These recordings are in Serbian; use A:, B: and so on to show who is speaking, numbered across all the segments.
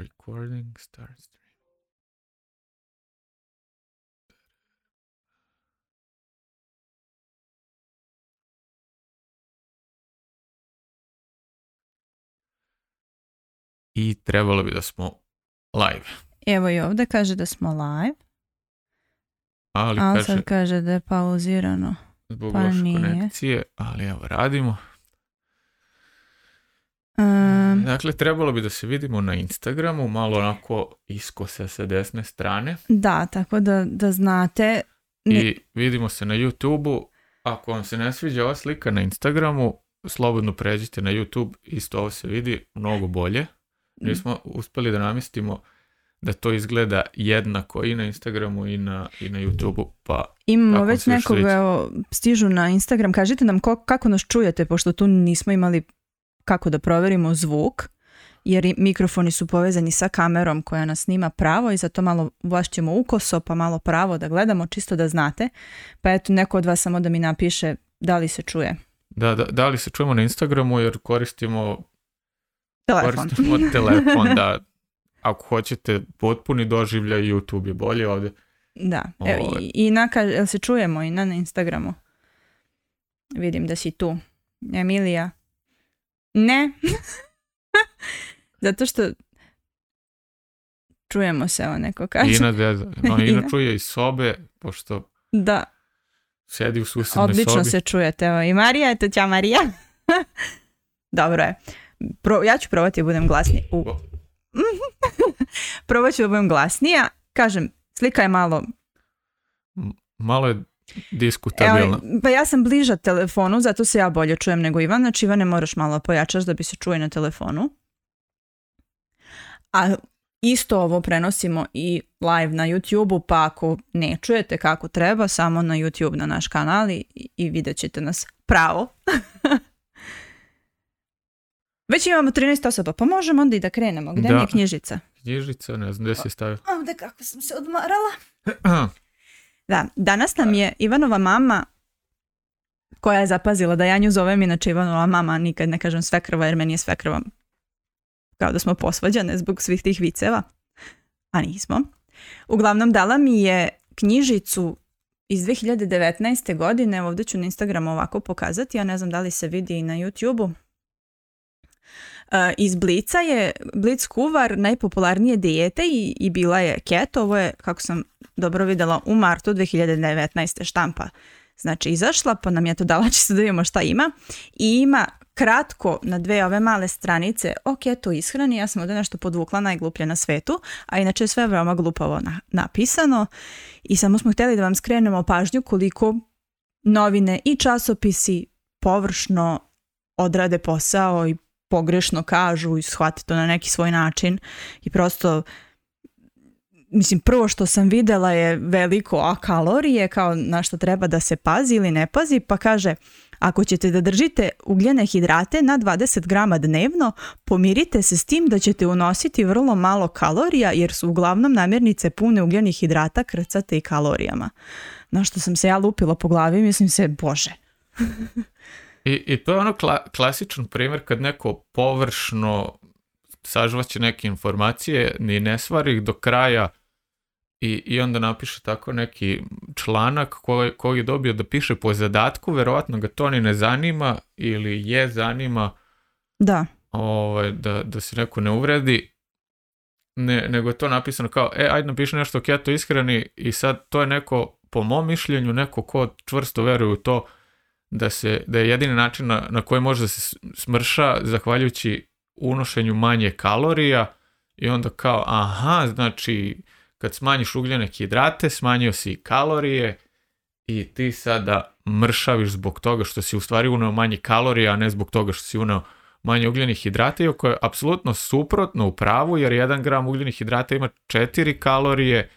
A: Recording starts. I trebalo bi da smo live.
B: Evo i ovdje kaže da smo live. Ali, kaže, sad kaže da je pauzirano.
A: Zbog
B: pa
A: loše konekcije, ali evo radimo. Um, dakle, trebalo bi da se vidimo na Instagramu, malo onako iskose sa desne strane.
B: Da, tako da, da znate.
A: I vidimo se na youtube Ako vam se ne sviđa ova slika na Instagramu, slobodno pređite na YouTube, isto ovo se vidi mnogo bolje. Mi smo uspeli da namestimo da to izgleda jednako i na Instagramu i na, i na Pa,
B: Imamo već nekog, evo, stižu na Instagram. Kažite nam kako nas čujete, pošto tu nismo imali kako da provjerimo zvuk, jer mikrofoni su povezani sa kamerom koja nas snima pravo i zato malo vlašćemo ukoso pa malo pravo da gledamo, čisto da znate. Pa eto, neko od vas samo da mi napiše da li se čuje.
A: Da, da, da li se čujemo na Instagramu jer koristimo
B: telefon.
A: Koristimo da. Ako hoćete potpuni doživljaj, YouTube je bolje ovdje.
B: Da, evo, i, ovaj. i se čujemo i na, na Instagramu. Vidim da si tu. Emilija. Ne. Zato što čujemo se, evo neko kaže. Ina,
A: no, čuje iz sobe, pošto
B: da.
A: sedi u susednoj
B: Odlično se čujete. Evo, I Marija, eto ća Marija. Dobro je. Pro, ja ću probati da budem glasnija. U. ću da budem glasnija. Kažem, slika je malo...
A: Malo je Diskutabilno.
B: pa ja sam bliža telefonu, zato se ja bolje čujem nego Ivan. Znači Ivane moraš malo pojačaš da bi se čuje na telefonu. A isto ovo prenosimo i live na YouTube-u, pa ako ne čujete kako treba, samo na YouTube na naš kanal i, i vidjet ćete nas pravo. Već imamo 13 osoba, pa možemo onda i da krenemo. Gdje mi je knjižica?
A: Knjižica, ne znam, gdje si
B: Ovdje kako sam se odmarala. Da, danas nam je Ivanova mama koja je zapazila da ja nju zovem inače Ivanova mama, nikad ne kažem sve krva jer meni je sve krva kao da smo posvađane zbog svih tih viceva, a nismo. Uglavnom dala mi je knjižicu iz 2019. godine, ovdje ću na Instagramu ovako pokazati, ja ne znam da li se vidi i na YouTubeu, Eh, iz Blica je Blic kuvar najpopularnije dijete i, i bila je keto. Ovo je, kako sam dobro vidjela, u martu 2019. štampa znači izašla, pa nam je to dala čisto da vidimo šta ima. I ima kratko na dve ove male stranice o keto ishrani, ja sam ovdje nešto podvukla najgluplje na svetu, a inače sve je veoma glupavo napisano i samo smo htjeli da vam skrenemo pažnju koliko novine i časopisi površno odrade posao i pogrešno kažu i shvate to na neki svoj način i prosto mislim prvo što sam videla je veliko a kalorije kao na što treba da se pazi ili ne pazi pa kaže ako ćete da držite ugljene hidrate na 20 grama dnevno, pomirite se s tim da ćete unositi vrlo malo kalorija jer su uglavnom namirnice pune ugljenih hidrata, krcate i kalorijama. Na što sam se ja lupila po glavi mislim se, bože.
A: I, I to je ono klasičan primjer kad neko površno sažvaće neke informacije, ni ne stvari ih do kraja i, i onda napiše tako neki članak koji, je dobio da piše po zadatku, verovatno ga to ni ne zanima ili je zanima
B: da,
A: ovaj, da, da se neko ne uvredi, ne, nego je to napisano kao, e, ajde napiši nešto o keto iskreni i sad to je neko, po mom mišljenju, neko ko čvrsto veruje u to, da, se, da je jedini način na, na koji može da se smrša zahvaljujući unošenju manje kalorija i onda kao aha, znači kad smanjiš ugljene hidrate, smanjio si i kalorije i ti sada mršaviš zbog toga što si u stvari uneo manje kalorija, a ne zbog toga što si uneo manje ugljenih hidrata, iako je apsolutno suprotno u pravu, jer 1 gram ugljenih hidrata ima 4 kalorije,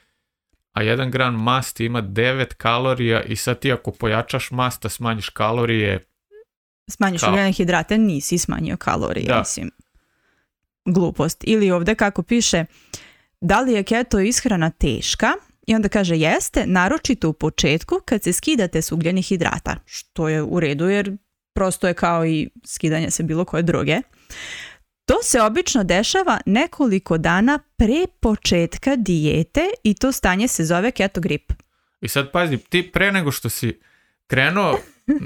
A: a jedan gram masti ima 9 kalorija i sad ti ako pojačaš masta, smanjiš kalorije.
B: Smanjiš kal... hidrate, nisi smanjio kalorije, da. mislim. Glupost. Ili ovdje kako piše, da li je keto ishrana teška? I onda kaže jeste, naročito u početku kad se skidate s ugljenih hidrata, što je u redu jer prosto je kao i skidanje se bilo koje druge to se obično dešava nekoliko dana pre početka dijete i to stanje se zove keto grip.
A: I sad pazi, ti pre nego što si krenuo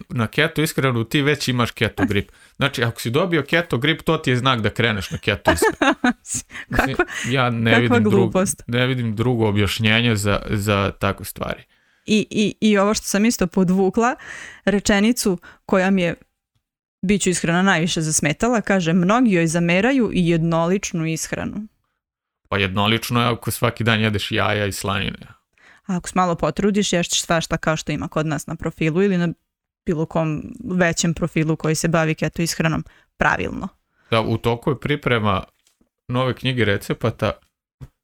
A: na keto iskrenu, ti već imaš keto grip. Znači, ako si dobio keto grip, to ti je znak da kreneš na keto ishranu.
B: kakva,
A: ja ne vidim glupost. ne vidim drugo objašnjenje za, za takve stvari.
B: I, i, I ovo što sam isto podvukla, rečenicu koja mi je Biću ću ishrana najviše zasmetala, kaže, mnogi joj zameraju i jednoličnu ishranu.
A: Pa jednolično je ako svaki dan jedeš jaja i slanine.
B: A ako se malo potrudiš, ješćeš svašta kao što ima kod nas na profilu ili na bilo kom većem profilu koji se bavi keto ishranom pravilno.
A: Da, u toku je priprema nove knjige recepata,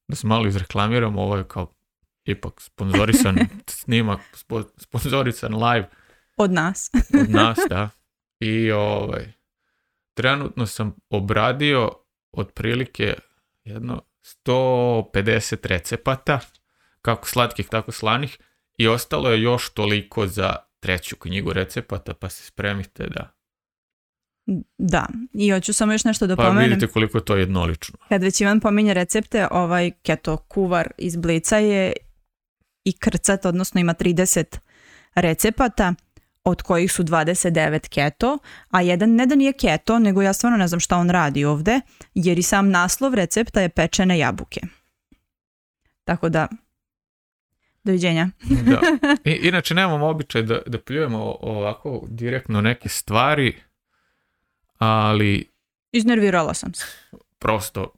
A: da se malo izreklamiramo, ovo je kao ipak sponzorisan snimak, spo, sponzorisan live.
B: Od nas.
A: Od nas, da. I ovaj, trenutno sam obradio otprilike jedno 150 recepata, kako slatkih, tako slanih, i ostalo je još toliko za treću knjigu recepata, pa se spremite da...
B: Da, i hoću samo još nešto da pa pomenem. Pa
A: vidite koliko je to jednolično.
B: Kad već Ivan pominje recepte, ovaj keto kuvar iz Blica je i krcat, odnosno ima 30 recepata od kojih su 29 keto, a jedan ne da nije keto, nego ja stvarno ne znam šta on radi ovde, jer i sam naslov recepta je pečene jabuke. Tako da, doviđenja.
A: da. I, inače, nemam običaj da, da pljujemo ovako direktno neke stvari, ali...
B: Iznervirala sam se.
A: Prosto,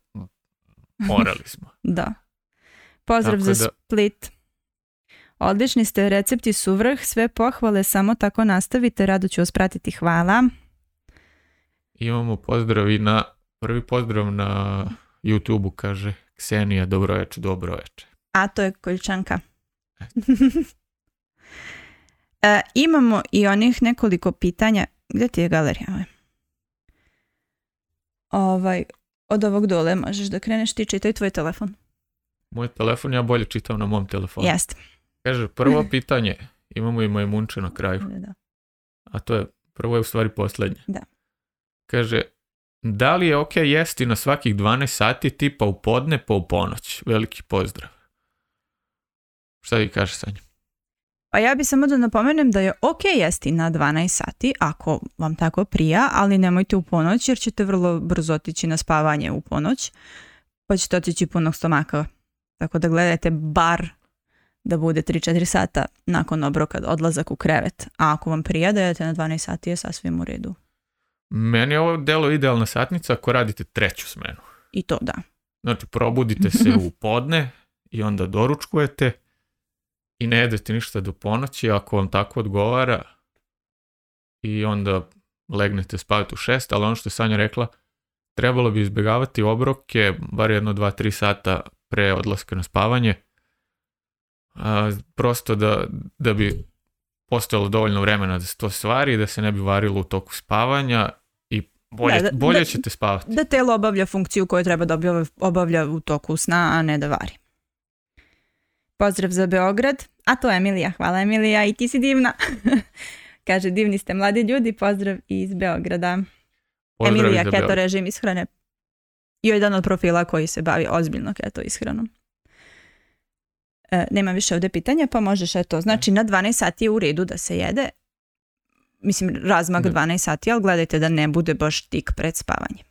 A: morali
B: smo. da. Pozdrav za Split. Odlični ste, recepti su vrh, sve pohvale, samo tako nastavite, rado ću vas pratiti, hvala.
A: Imamo pozdrav i na, prvi pozdrav na YouTube-u kaže Ksenija, dobroveče, dobroveče.
B: A to je Koljčanka. E. E, imamo i onih nekoliko pitanja. Gdje ti je galerija? Ovaj? ovaj, od ovog dole možeš da kreneš ti čitaj tvoj telefon.
A: Moj telefon, ja bolje čitam na mom telefonu. Jeste. Kaže, prvo pitanje, imamo i munče na kraju. A to je, prvo je u stvari posljednje. Da. Kaže, da li je ok jesti na svakih 12 sati tipa u podne pa u ponoć? Veliki pozdrav. Šta ti kaže Sanja?
B: Pa ja bi samo da napomenem da je ok jesti na 12 sati ako vam tako prija, ali nemojte u ponoć jer ćete vrlo brzo otići na spavanje u ponoć, pa ćete otići punog stomaka. Tako da gledajte bar da bude 3-4 sata nakon obroka odlazak u krevet. A ako vam prija da na 12 sati je sasvim u redu.
A: Meni je ovo delo idealna satnica ako radite treću smenu.
B: I to da.
A: Znači probudite se u podne i onda doručkujete i ne jedete ništa do ponoći ako vam tako odgovara i onda legnete spavati u šest, ali ono što je Sanja rekla, trebalo bi izbjegavati obroke bar jedno, 2 tri sata pre odlaska na spavanje, prosto da, da bi postojalo dovoljno vremena da se to stvari, da se ne bi varilo u toku spavanja i bolje, da, bolje ćete spavati.
B: Da telo obavlja funkciju koju treba da obavlja u toku sna, a ne da vari. Pozdrav za Beograd, a to je Emilija. Hvala Emilija i ti si divna. Kaže, divni ste mladi ljudi, pozdrav iz Beograda. Emilija, keto Beograd. režim ishrane. I jedan od profila koji se bavi ozbiljno keto ishranom. E, nema više ovdje pitanja, pa možeš eto, znači na 12 sati je u redu da se jede, mislim razmak 12 sati, ali gledajte da ne bude baš tik pred spavanjem.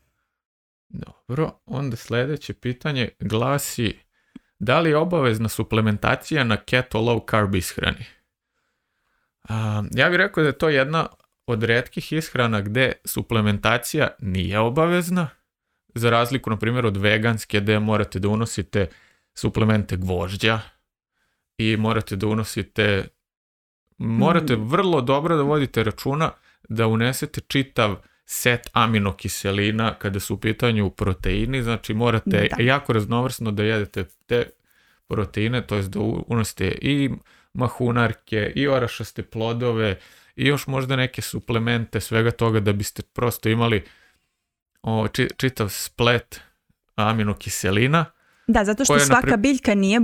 A: Dobro, onda sljedeće pitanje glasi da li je obavezna suplementacija na keto low carb ishrani? ja bih rekao da je to jedna od redkih ishrana gdje suplementacija nije obavezna, za razliku, na primjer, od veganske gdje morate da unosite suplemente gvožđa, i morate da unosite, morate mm. vrlo dobro da vodite računa da unesete čitav set aminokiselina kada su u pitanju proteini, znači morate jako raznovrsno da jedete te proteine, to jest da unosite i mahunarke i orašaste plodove i još možda neke suplemente, svega toga da biste prosto imali o, čitav splet aminokiselina.
B: Da, zato što svaka biljka nije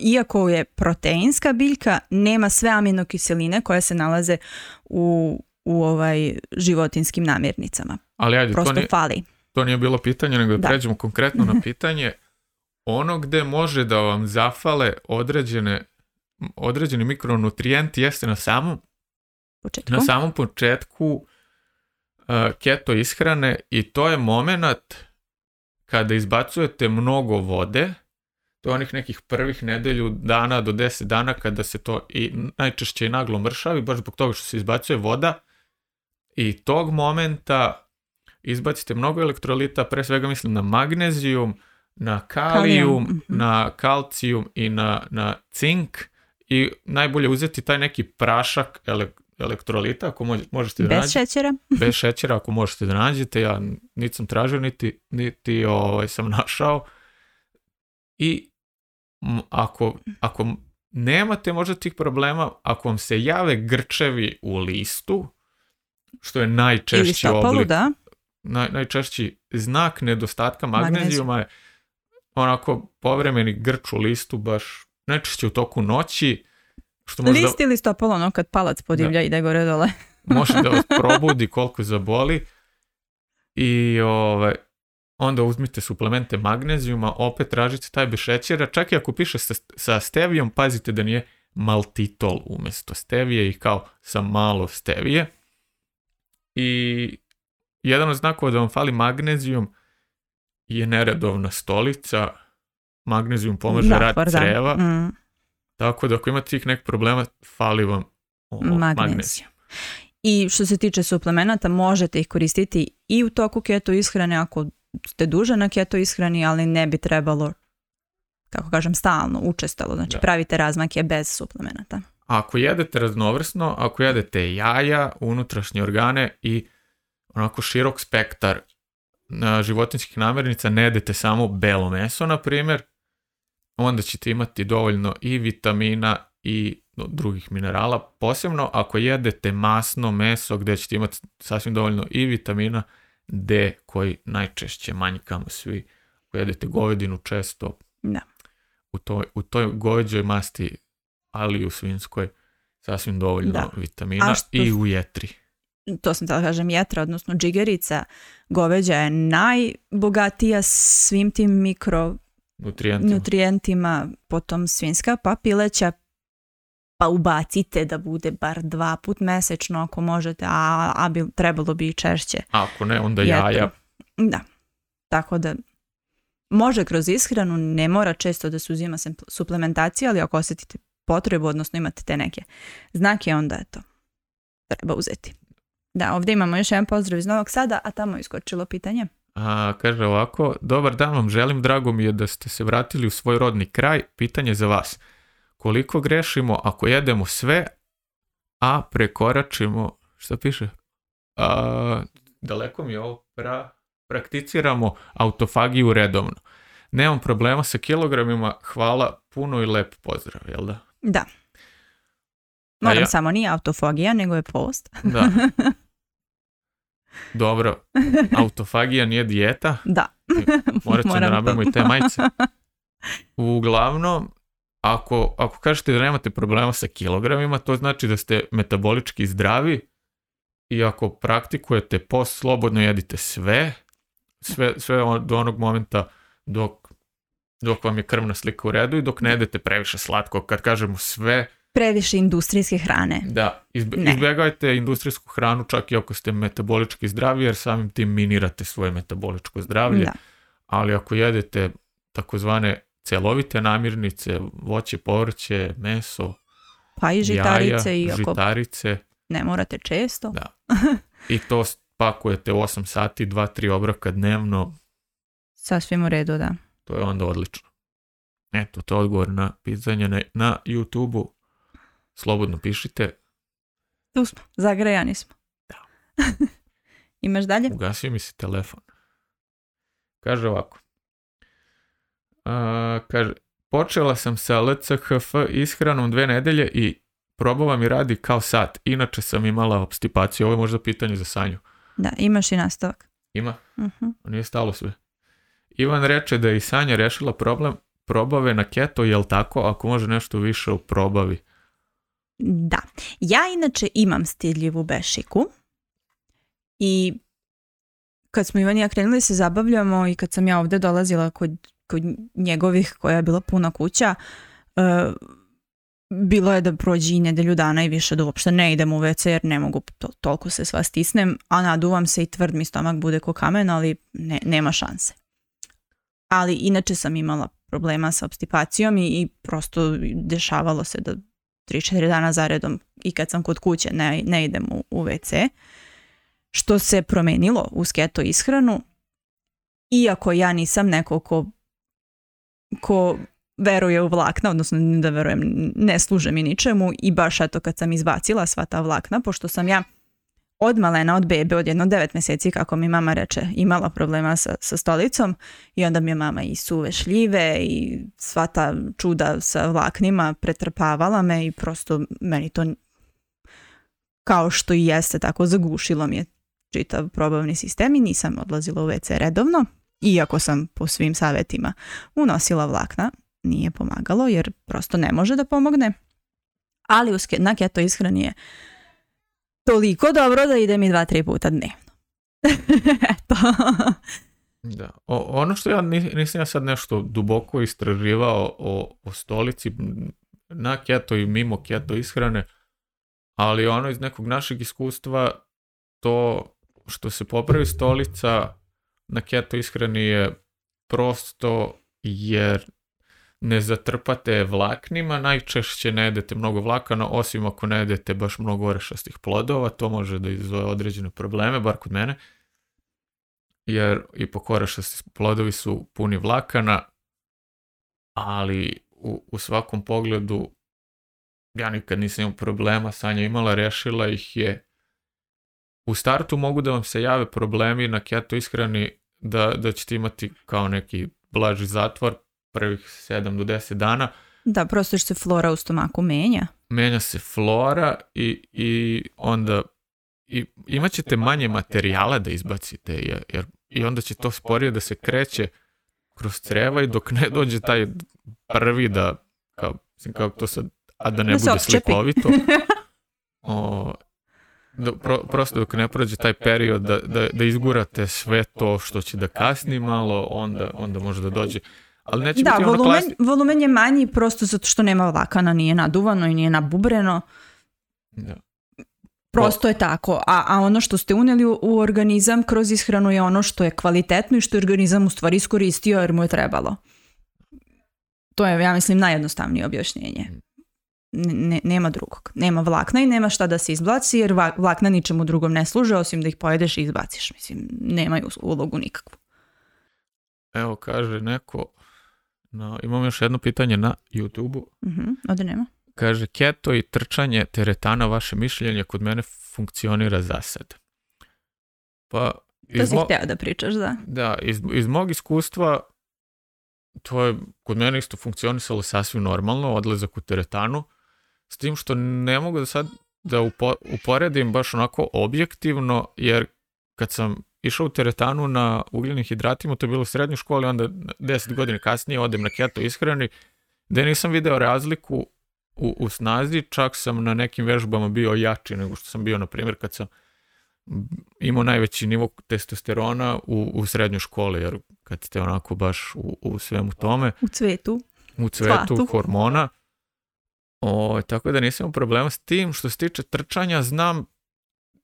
B: iako je proteinska biljka, nema sve aminokiseline koje se nalaze u, u ovaj životinskim namirnicama.
A: Ali ajde, to nije, fali. To nije bilo pitanje, nego da, pređemo konkretno na mhm. pitanje. Ono gde može da vam zafale određene, određeni mikronutrijenti jeste na samom
B: početku.
A: Na samom početku e, keto ishrane i to je moment kada izbacujete mnogo vode, to je onih nekih prvih nedelju dana do deset dana kada se to i najčešće i naglo mršavi, baš zbog toga što se izbacuje voda i tog momenta izbacite mnogo elektrolita, pre svega mislim na magnezijum, na kalijum, mhm. na kalcijum i na, na cink i najbolje uzeti taj neki prašak elektrolita ako možete da Bez šećera.
B: Bez
A: šećera ako možete da nađete, ja niti sam tražio niti, niti ovaj, sam našao. I ako, ako nemate možda tih problema, ako vam se jave grčevi u listu, što je najčešći
B: oblik, da?
A: Naj, najčešći znak nedostatka magnezijuma je onako povremeni grč u listu baš najčešće u toku noći. Što
B: možda, List ili stopalo, ono kad palac podivlja da, ide gore dole.
A: može da vas probudi koliko zaboli. I, ovaj onda uzmite suplemente magnezijuma, opet tražite taj bešećera, čak i ako piše sa, stevijom, pazite da nije maltitol umjesto stevije i kao sa malo stevije. I jedan od znakova da vam fali magnezijum je neredovna stolica, magnezijum pomaže rad mm. tako da ako imate tih nekih problema, fali vam magnezijum.
B: I što se tiče suplemenata, možete ih koristiti i u toku keto ishrane ako ste duže na keto ishrani, ali ne bi trebalo, kako kažem, stalno, učestalo. Znači da. pravite razmake bez suplemenata.
A: Ako jedete raznovrsno, ako jedete jaja, unutrašnje organe i onako širok spektar e, životinskih namirnica, ne jedete samo belo meso, na primjer, onda ćete imati dovoljno i vitamina i drugih minerala, posebno ako jedete masno meso gdje ćete imati sasvim dovoljno i vitamina D koji najčešće manjkamo svi koji jedete govedinu često. Da. U toj, u toj goveđoj masti, ali i u svinskoj, sasvim dovoljno da. vitamina i u jetri.
B: To sam tada kažem jetra, odnosno džigerica goveđa je najbogatija svim tim mikro nutrijentima. nutrijentima, potom svinska papileća, pa ubacite da bude bar dva put mesečno ako možete, a, a bi, trebalo bi i češće.
A: Ako ne, onda jaja.
B: Da, tako da može kroz ishranu, ne mora često da se uzima suplementacija, ali ako osjetite potrebu, odnosno imate te neke znake, onda je to treba uzeti. Da, ovdje imamo još jedan pozdrav iz Novog Sada, a tamo je iskočilo pitanje. A,
A: kaže ovako, dobar dan vam želim, drago mi je da ste se vratili u svoj rodni kraj, pitanje za vas koliko grešimo ako jedemo sve, a prekoračimo, što piše? A, daleko mi je ovo, prakticiramo autofagiju redovno. Nemam problema sa kilogramima, hvala, puno i lep pozdrav, jel da?
B: Da. Moram samo, nije autofagija, nego je post. da.
A: Dobro, autofagija nije dijeta?
B: Da.
A: Morat ću da nabavimo i te majice. Uglavnom, ako, ako kažete da nemate problema sa kilogramima, to znači da ste metabolički zdravi i ako praktikujete post, slobodno jedite sve, sve, sve do onog momenta dok, dok vam je krvna slika u redu i dok ne jedete previše slatko. Kad kažemo sve...
B: Previše industrijske hrane.
A: Da, izbe, industrijsku hranu čak i ako ste metabolički zdravi, jer samim tim minirate svoje metaboličko zdravlje. Ali ako jedete takozvane cjelovite namirnice, voće, povrće, meso,
B: pa i žitarice,
A: jaja, žitarice.
B: ne morate često. Da.
A: I to pakujete 8 sati, 2-3 obroka dnevno.
B: Sasvim u redu, da.
A: To je onda odlično. Eto, to je odgovor na pitanje na, na YouTube-u. Slobodno pišite.
B: Tu smo, zagrejani smo. Da. Imaš dalje?
A: Ugasio mi se telefon. Kaže ovako kaže, počela sam sa LCHF ishranom dve nedelje i probava mi radi kao sat. Inače sam imala obstipaciju. Ovo je možda pitanje za Sanju.
B: Da, imaš i nastavak.
A: Ima? Uh-huh. Nije stalo sve. Ivan reče da je i Sanja rešila problem probave na keto, jel tako? Ako može nešto više u probavi.
B: Da. Ja inače imam stidljivu bešiku i kad smo Ivan i ja krenuli se zabavljamo i kad sam ja ovdje dolazila kod kod njegovih koja je bila puna kuća, e, bilo je da prođi i nedelju dana i više da uopšte ne idem u WC jer ne mogu to, toliko se sva stisnem, a naduvam se i tvrd mi stomak bude ko kamen, ali ne, nema šanse. Ali inače sam imala problema sa obstipacijom i, prosto dešavalo se da 3-4 dana zaredom i kad sam kod kuće ne, ne idem u, WC. Što se promenilo uz keto ishranu, iako ja nisam neko ko ko veruje u vlakna, odnosno ne da verujem, ne služe mi ničemu i baš eto kad sam izbacila sva ta vlakna, pošto sam ja od malena, od bebe, od jedno devet mjeseci, kako mi mama reče, imala problema sa, sa stolicom i onda mi je mama i suve šljive i sva ta čuda sa vlaknima pretrpavala me i prosto meni to kao što i jeste tako zagušilo mi je čitav probavni sistem i nisam odlazila u WC redovno iako sam po svim savjetima unosila vlakna, nije pomagalo jer prosto ne može da pomogne. Ali na keto ishrani je toliko dobro da ide mi dva, tri puta dnevno.
A: Eto. Da. O, ono što ja nisam ja sad nešto duboko istraživao o, o stolici na keto i mimo keto ishrane, ali ono iz nekog našeg iskustva to što se popravi stolica na keto ishrani je prosto jer ne zatrpate vlaknima, najčešće ne jedete mnogo vlakana, osim ako ne jedete baš mnogo orešastih plodova, to može da izvoje određene probleme, bar kod mene, jer po orešasti plodovi su puni vlakana, ali u, svakom pogledu ja nikad nisam imao problema, Sanja imala, rešila ih je u startu mogu da vam se jave problemi na keto ishrani da, da ćete imati kao neki blaži zatvor prvih 7 do 10 dana.
B: Da, prosto što se flora u stomaku menja.
A: Menja se flora i, i onda i imat ćete manje materijala da izbacite jer, i onda će to sporije da se kreće kroz treva i dok ne dođe taj prvi da kao, kao to sad, a da ne bude slikovito. o, prosto dok ne prođe taj period da, da, izgurate sve to što će da kasni malo, onda, onda da dođe. Ali neće
B: da,
A: biti ono volumen,
B: volumen je manji prosto zato što nema vakana, nije naduvano i nije nabubreno. Da. Prosto je tako, a, a ono što ste uneli u, u organizam kroz ishranu je ono što je kvalitetno i što je organizam u stvari iskoristio jer mu je trebalo. To je, ja mislim, najjednostavnije objašnjenje. Mm nema drugog. Nema vlakna i nema šta da se izbaci, jer vlakna ničemu drugom ne služe osim da ih pojedeš i izbaciš. Mislim, nemaju ulogu nikakvu.
A: Evo kaže neko, no, imam još jedno pitanje na YouTube-u.
B: uh nema.
A: Kaže, keto i trčanje teretana, vaše mišljenje kod mene funkcionira za sad. Pa,
B: to si mo... da pričaš,
A: da. Da, iz, iz mog iskustva to je kod mene isto funkcionisalo sasvim normalno, odlazak u teretanu. S tim što ne mogu da sad da uporedim baš onako objektivno, jer kad sam išao u teretanu na ugljenim hidratima, to je bilo u srednjoj školi, onda deset godina kasnije odem na keto ishrani, gde nisam video razliku u, snazi, čak sam na nekim vežbama bio jači nego što sam bio, na primjer, kad sam imao najveći nivo testosterona u, u srednjoj školi, jer kad ste onako baš u, u svemu tome...
B: U cvetu.
A: U cvetu hormona o, tako da nisam u problema s tim. Što se tiče trčanja, znam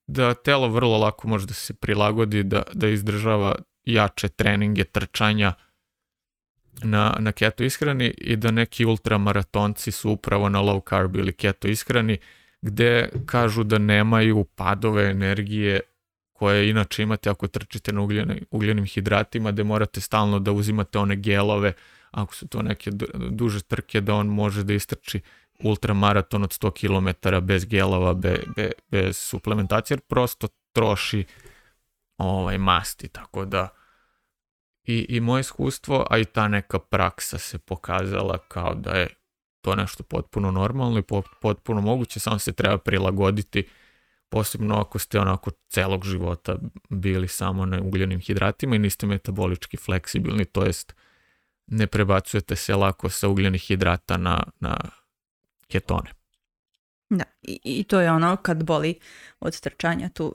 A: da telo vrlo lako može da se prilagodi, da, da izdržava jače treninge trčanja na, na keto ishrani i da neki ultramaratonci su upravo na low carb ili keto ishrani gde kažu da nemaju padove energije koje inače imate ako trčite na ugljene, ugljenim hidratima, da morate stalno da uzimate one gelove, ako su to neke duže trke, da on može da istrči ultramaraton od 100 km bez gelova, bez suplementacije, jer prosto troši ovaj, masti, tako da i, i moje iskustvo, a i ta neka praksa se pokazala kao da je to nešto potpuno normalno i potpuno moguće, samo se treba prilagoditi, posebno ako ste onako celog života bili samo na ugljenim hidratima i niste metabolički fleksibilni, to jest ne prebacujete se lako sa ugljenih hidrata na, na ketone.
B: Da, i, to je ono kad boli od strčanja, tu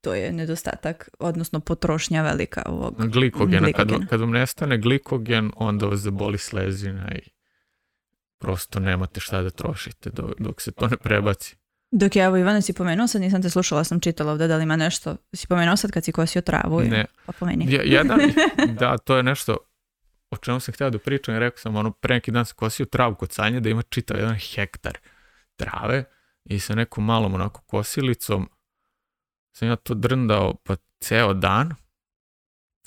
B: to je nedostatak, odnosno potrošnja velika ovog
A: glikogena. Kad, kad vam nestane glikogen, onda vas zaboli slezina i prosto nemate šta da trošite dok, se to ne prebaci.
B: Dok je, evo Ivana si pomenuo, sad nisam te slušala, sam čitala ovdje, da li ima nešto, si pomenuo sad kad si kosio travu, ne. pa pomeni.
A: Ja, jedan, da, to je nešto, o čemu sam htio da pričam i rekao sam, ono, pre neki dan sam kosio travu kod Sanje da ima čitav jedan hektar trave i sa nekom malom onako kosilicom sam ja to drndao pa ceo dan.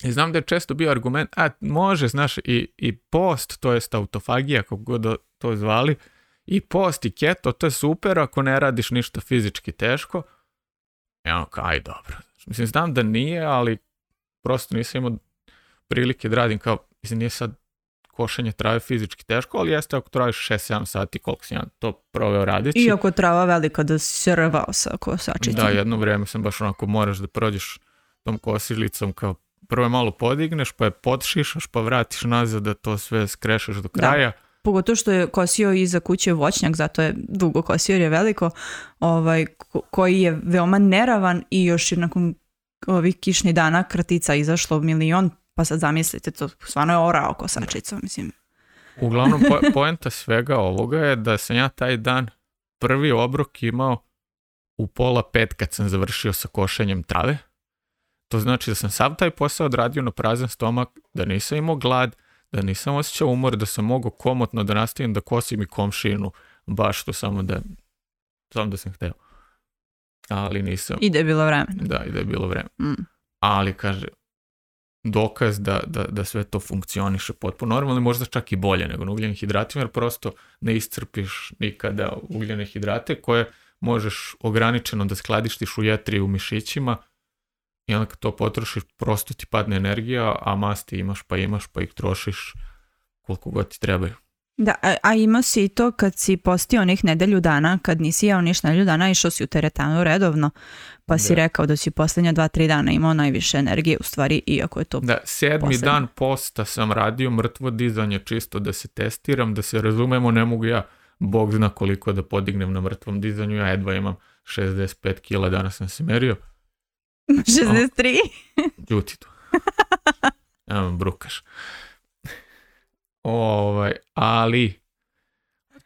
A: I znam da je često bio argument, a može, znaš, i, i post, to jest autofagija, kako god to zvali, i post i keto, to je super ako ne radiš ništa fizički teško. I ono kao, aj dobro. Mislim, znam da nije, ali prosto nisam imao prilike da radim kao Mislim, nije sad košenje trave fizički teško, ali jeste ako traviš 6-7 sati koliko sam ja to proveo radići.
B: I ako trava velika da
A: si
B: se
A: sa Da, jedno vrijeme sam baš onako moraš da prođeš tom kosilicom kao prvo je malo podigneš, pa je potšišaš, pa vratiš nazad da to sve skrešeš do kraja. Da.
B: Pogotovo što je kosio iza kuće voćnjak, zato je dugo kosio jer je veliko, ovaj, koji je veoma neravan i još je nakon ovih kišnih dana kratica izašlo milion pa sad zamislite, to stvarno je orao kosačica, mislim.
A: Uglavnom, po, poenta svega ovoga je da sam ja taj dan prvi obrok imao u pola pet kad sam završio sa košenjem trave. To znači da sam sav taj posao odradio na prazan stomak, da nisam imao glad, da nisam osjećao umor, da sam mogao komotno da nastavim da kosim i komšinu, baš to samo da, samo da sam htio. Ali nisam.
B: I da je bilo vremena.
A: Da, i da je bilo vremena. Mm. Ali, kaže, dokaz da, da, da sve to funkcioniše potpuno normalno, možda čak i bolje nego na ugljenim hidratima, jer prosto ne iscrpiš nikada ugljene hidrate koje možeš ograničeno da skladištiš u jetri u mišićima i onda kad to potrošiš, prosto ti padne energija, a masti imaš pa imaš pa ih trošiš koliko god ti trebaju.
B: Da, a, ima imao si i to kad si postio onih nedelju dana, kad nisi jao niš nedelju dana, išao si u teretanu redovno, pa si rekao da si posljednja dva, tri dana imao najviše energije, u stvari, iako je to Da,
A: sedmi dan posta sam radio mrtvo dizanje čisto da se testiram, da se razumemo, ne mogu ja, bog zna koliko da podignem na mrtvom dizanju, ja jedva imam 65 kila, danas sam se merio. 63? Ljuti tu. brukaš. Ovaj, ali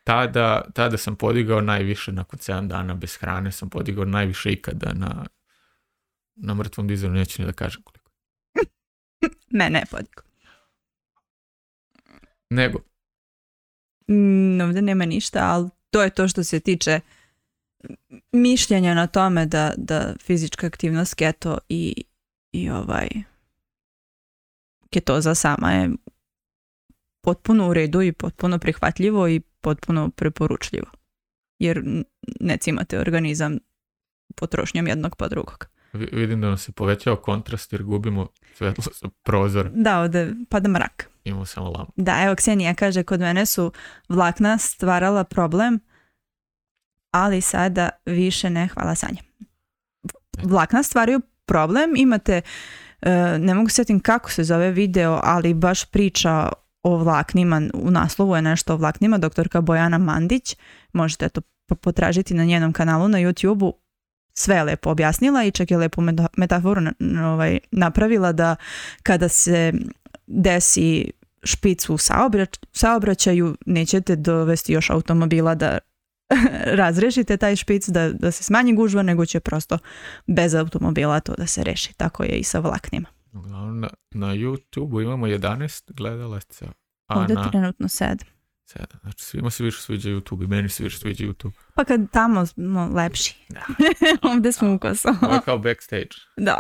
A: tada, sam podigao najviše, nakon 7 dana bez hrane sam podigao najviše ikada na, na mrtvom dizelu neću ni da kažem koliko.
B: Ne, ne podigao.
A: Nego?
B: Mm, ovdje nema ništa, ali to je to što se tiče mišljenja na tome da, da fizička aktivnost keto i, i ovaj ketoza sama je potpuno u redu i potpuno prihvatljivo i potpuno preporučljivo. Jer ne cimate organizam potrošnjom jednog pa drugog.
A: Vidim da nam se povećao kontrast jer gubimo svetlo sa prozor.
B: Da, ovdje pada mrak.
A: Imamo samo
B: lampu. Da, evo Ksenija kaže, kod mene su vlakna stvarala problem, ali sada više ne, hvala Sanja. Vlakna stvaraju problem, imate, e, ne mogu sjetim kako se zove video, ali baš priča o vlaknima, u naslovu je nešto o vlaknima, doktorka Bojana Mandić, možete to potražiti na njenom kanalu na youtube sve je lepo objasnila i čak je lepo metaforu ovaj, napravila da kada se desi špic u saobraćaju, nećete dovesti još automobila da razrešite taj špic, da, da se smanji gužva, nego će prosto bez automobila to da se reši. Tako je i sa vlaknima.
A: Uglavnom, na, na YouTube-u imamo 11 gledalaca.
B: A Ovdje na... trenutno 7.
A: 7. Znači, svima se više sviđa YouTube i meni se više sviđa YouTube.
B: Pa kad tamo smo lepši. Da. Ovdje smo u kosu.
A: Ovo je kao backstage.
B: Da.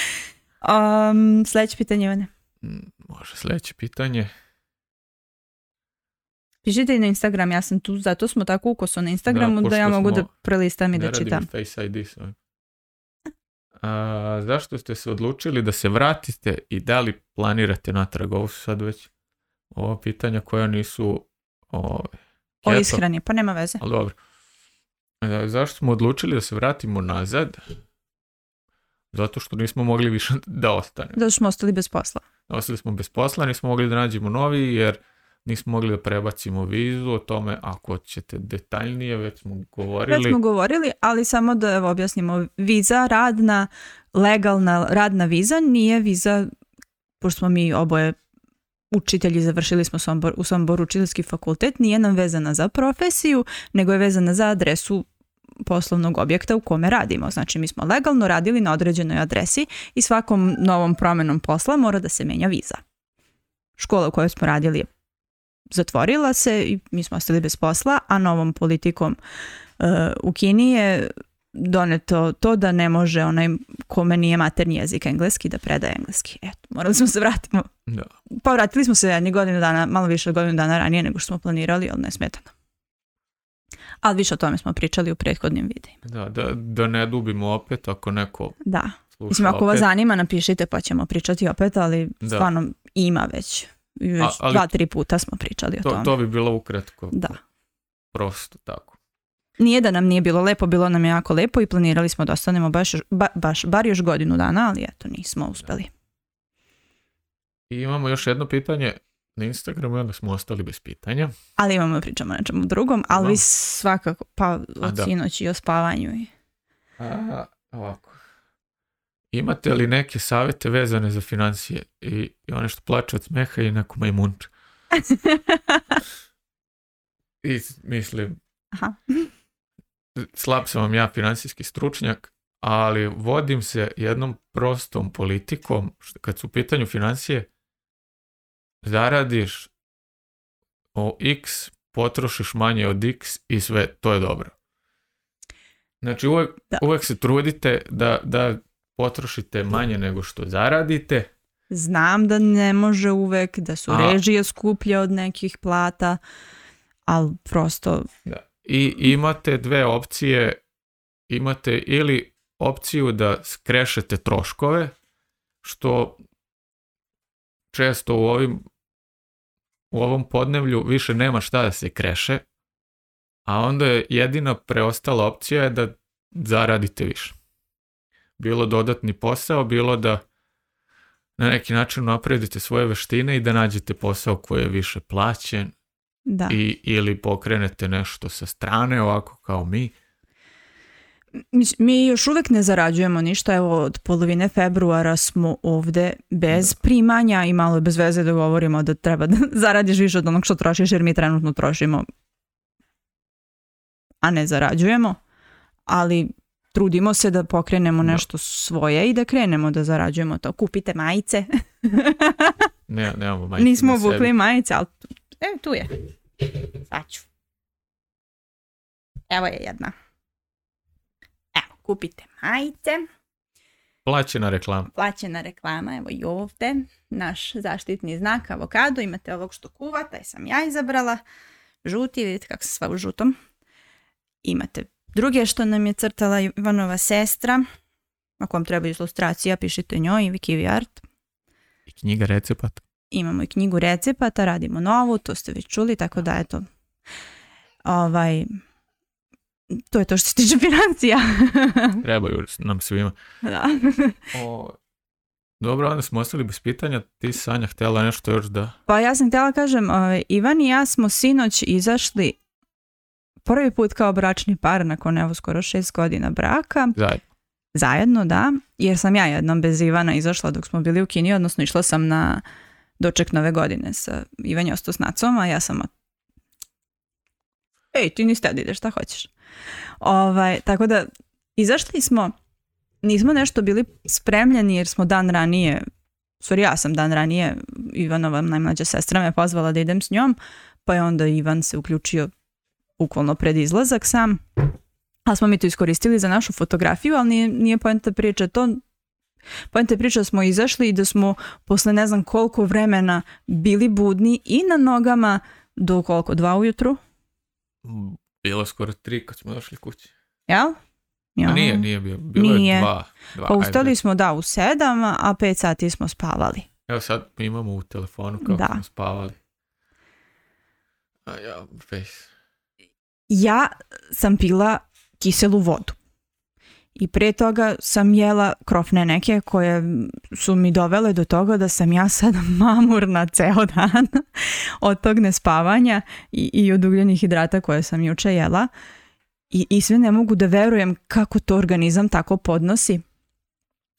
B: um, sljedeće pitanje, Ivane.
A: Mm, može, sljedeće pitanje.
B: Pišite i na Instagram, ja sam tu, zato smo tako ukoso na Instagramu da, da ja mogu da prelistam i
A: da,
B: da čitam. radim face ID svoj.
A: A, zašto ste se odlučili da se vratite i da li planirate natrag? Ovo su sad već ova pitanja koja nisu...
B: O, o ishrani, pa nema veze.
A: Ali dobro. A, zašto smo odlučili da se vratimo nazad? Zato što nismo mogli više da ostane.
B: Zato
A: što
B: smo ostali bez posla.
A: Ostali smo bez posla, nismo mogli da nađemo novi jer nismo mogli da prebacimo vizu, o tome ako ćete detaljnije, već smo govorili.
B: Već smo govorili, ali samo da evo, objasnimo, viza radna, legalna radna viza nije viza, pošto smo mi oboje učitelji, završili smo u Somboru učiteljski fakultet, nije nam vezana za profesiju, nego je vezana za adresu poslovnog objekta u kome radimo. Znači mi smo legalno radili na određenoj adresi i svakom novom promenom posla mora da se menja viza. Škola u kojoj smo radili je zatvorila se i mi smo ostali bez posla, a novom politikom e, u Kini je doneto to da ne može onaj kome nije materni jezik engleski da predaje engleski. Eto, morali smo se vratimo. Da. Pa vratili smo se jedni godinu dana, malo više od godinu dana ranije nego što smo planirali, ali smetano. Ali više o tome smo pričali u prethodnim videima.
A: Da, da, da ne dubimo opet ako neko
B: da. Mislim, ako vas zanima, napišite pa ćemo pričati opet, ali stvarno ima već već dva, tri puta smo pričali
A: to,
B: o tome.
A: To bi bilo ukratko. Da. Prosto tako.
B: Nije da nam nije bilo lepo, bilo nam je jako lepo i planirali smo da ostanemo baš, ba, baš, bar još godinu dana, ali eto, nismo uspeli.
A: I imamo još jedno pitanje na Instagramu i onda smo ostali bez pitanja.
B: Ali imamo pričamo o nečemu drugom, ali svakako, pa od sinoći i o spavanju. I... A,
A: ovako imate li neke savjete vezane za financije i, i one što plače od smeha i neku majmunče. I mislim, Aha. slab sam vam ja financijski stručnjak, ali vodim se jednom prostom politikom, kad su u pitanju financije, zaradiš o x, potrošiš manje od x i sve, to je dobro. Znači uvek, uvek se trudite da, da potrošite manje nego što zaradite.
B: Znam da ne može uvek, da su režije skuplje od nekih plata, ali prosto...
A: I imate dve opcije, imate ili opciju da skrešete troškove, što često u ovim u ovom podnevlju više nema šta da se kreše, a onda je jedina preostala opcija je da zaradite više bilo dodatni posao, bilo da na neki način naprijedite svoje veštine i da nađete posao koji je više plaćen da. I, ili pokrenete nešto sa strane ovako kao mi.
B: Mi još uvijek ne zarađujemo ništa, evo od polovine februara smo ovdje bez primanja i malo bez veze da govorimo da treba da zaradiš više od onog što trošiš jer mi trenutno trošimo a ne zarađujemo, ali trudimo se da pokrenemo nešto svoje i da krenemo da zarađujemo to. Kupite majice.
A: ne, nemamo majice.
B: Nismo vukli majice, ali tu, e, tu je. Sad ću. Evo je jedna. Evo, kupite majice.
A: Plaćena
B: reklama. Plaćena reklama, evo i ovdje. Naš zaštitni znak, avokado. Imate ovog što kuva, taj sam ja izabrala. Žuti, vidite kako se sva u žutom. Imate Druge što nam je crtala Ivanova sestra, ako vam treba ilustracija, pišite njoj, i Art.
A: I knjiga recepata.
B: Imamo i knjigu recepata, radimo novu, to ste već čuli, tako da eto. Ovaj, to je to što se tiče financija.
A: Trebaju nam svima. Da. O, dobro, onda smo ostali bez pitanja. Ti, Sanja, htjela nešto još da...
B: Pa ja sam htjela kažem, ovaj, Ivan i ja smo sinoć izašli prvi put kao bračni par nakon evo skoro šest godina braka. Zajedno. Zajedno, da. Jer sam ja jednom bez Ivana izašla dok smo bili u Kini, odnosno išla sam na doček nove godine sa Ivan Josto a ja sam Ej, ti niste ideš, šta hoćeš. Ovaj, tako da, izašli smo, nismo nešto bili spremljeni jer smo dan ranije, sorry, ja sam dan ranije, Ivanova najmlađa sestra me pozvala da idem s njom, pa je onda Ivan se uključio bukvalno pred izlazak sam. Ali smo mi to iskoristili za našu fotografiju, ali nije, nije poenta priče to. Poenta je priča da smo izašli i da smo posle ne znam koliko vremena bili budni i na nogama do koliko, dva ujutru?
A: Bilo skoro tri kad smo došli kući.
B: Ja.
A: A nije, nije bilo. Bilo je dva.
B: pa ustali smo da u sedam, a pet sati smo spavali.
A: Evo sad imamo u telefonu kako da. smo spavali. A ja,
B: ja sam pila kiselu vodu. I prije toga sam jela krofne neke koje su mi dovele do toga da sam ja sad mamurna ceo dan od tog nespavanja i, i od ugljenih hidrata koje sam juče jela. I, I sve ne mogu da verujem kako to organizam tako podnosi.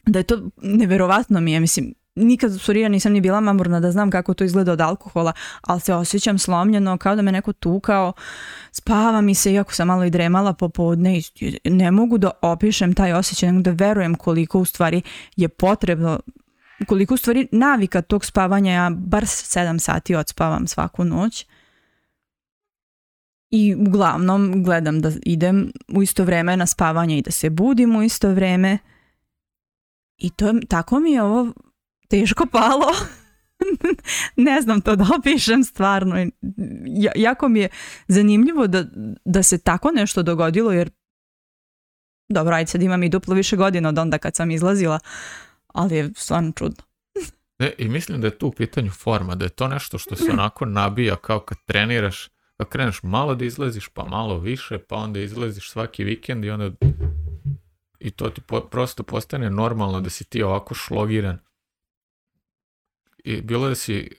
B: Da je to neverovatno mi je, mislim, nikad surija nisam ni bila mamurna da znam kako to izgleda od alkohola, ali se osjećam slomljeno kao da me neko tukao, spava mi se iako sam malo i dremala popodne i ne mogu da opišem taj osjećaj, nego da verujem koliko u stvari je potrebno koliko u stvari navika tog spavanja, ja bar 7 sati odspavam svaku noć i uglavnom gledam da idem u isto vreme na spavanje i da se budim u isto vreme i to, tako mi je ovo teško palo. ne znam to da opišem stvarno. Ja, jako mi je zanimljivo da, da se tako nešto dogodilo jer dobro, ajde sad imam i duplo više godina od onda kad sam izlazila, ali je stvarno čudno.
A: E, I mislim da je tu u pitanju forma, da je to nešto što se onako nabija kao kad treniraš, kad kreneš malo da izlaziš, pa malo više, pa onda izlaziš svaki vikend i onda i to ti prosto postane normalno da si ti ovako šlogiran i bilo da si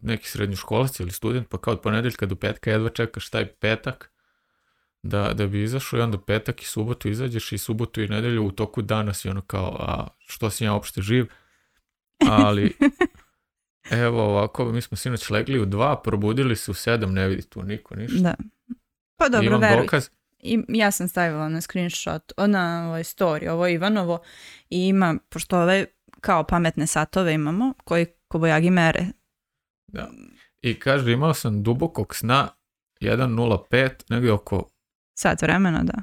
A: neki srednjoškolac ili student, pa kao od ponedeljka do petka jedva čekaš taj petak da, da bi izašao i onda petak i subotu izađeš i subotu i nedelju u toku dana si ono kao, a što si ja uopšte živ, ali evo ovako, mi smo sinoć legli u dva, probudili se u sedam, ne vidi tu niko ništa. Da.
B: Pa dobro, Imam Dokaz. I, ja sam stavila na screenshot, na ovaj story, ovo Ivanovo i ima, pošto ove kao pametne satove imamo, koji Kobojagi mere.
A: Da. I kaže, imao sam dubokog sna 1.05, negdje oko...
B: Sat vremena, da.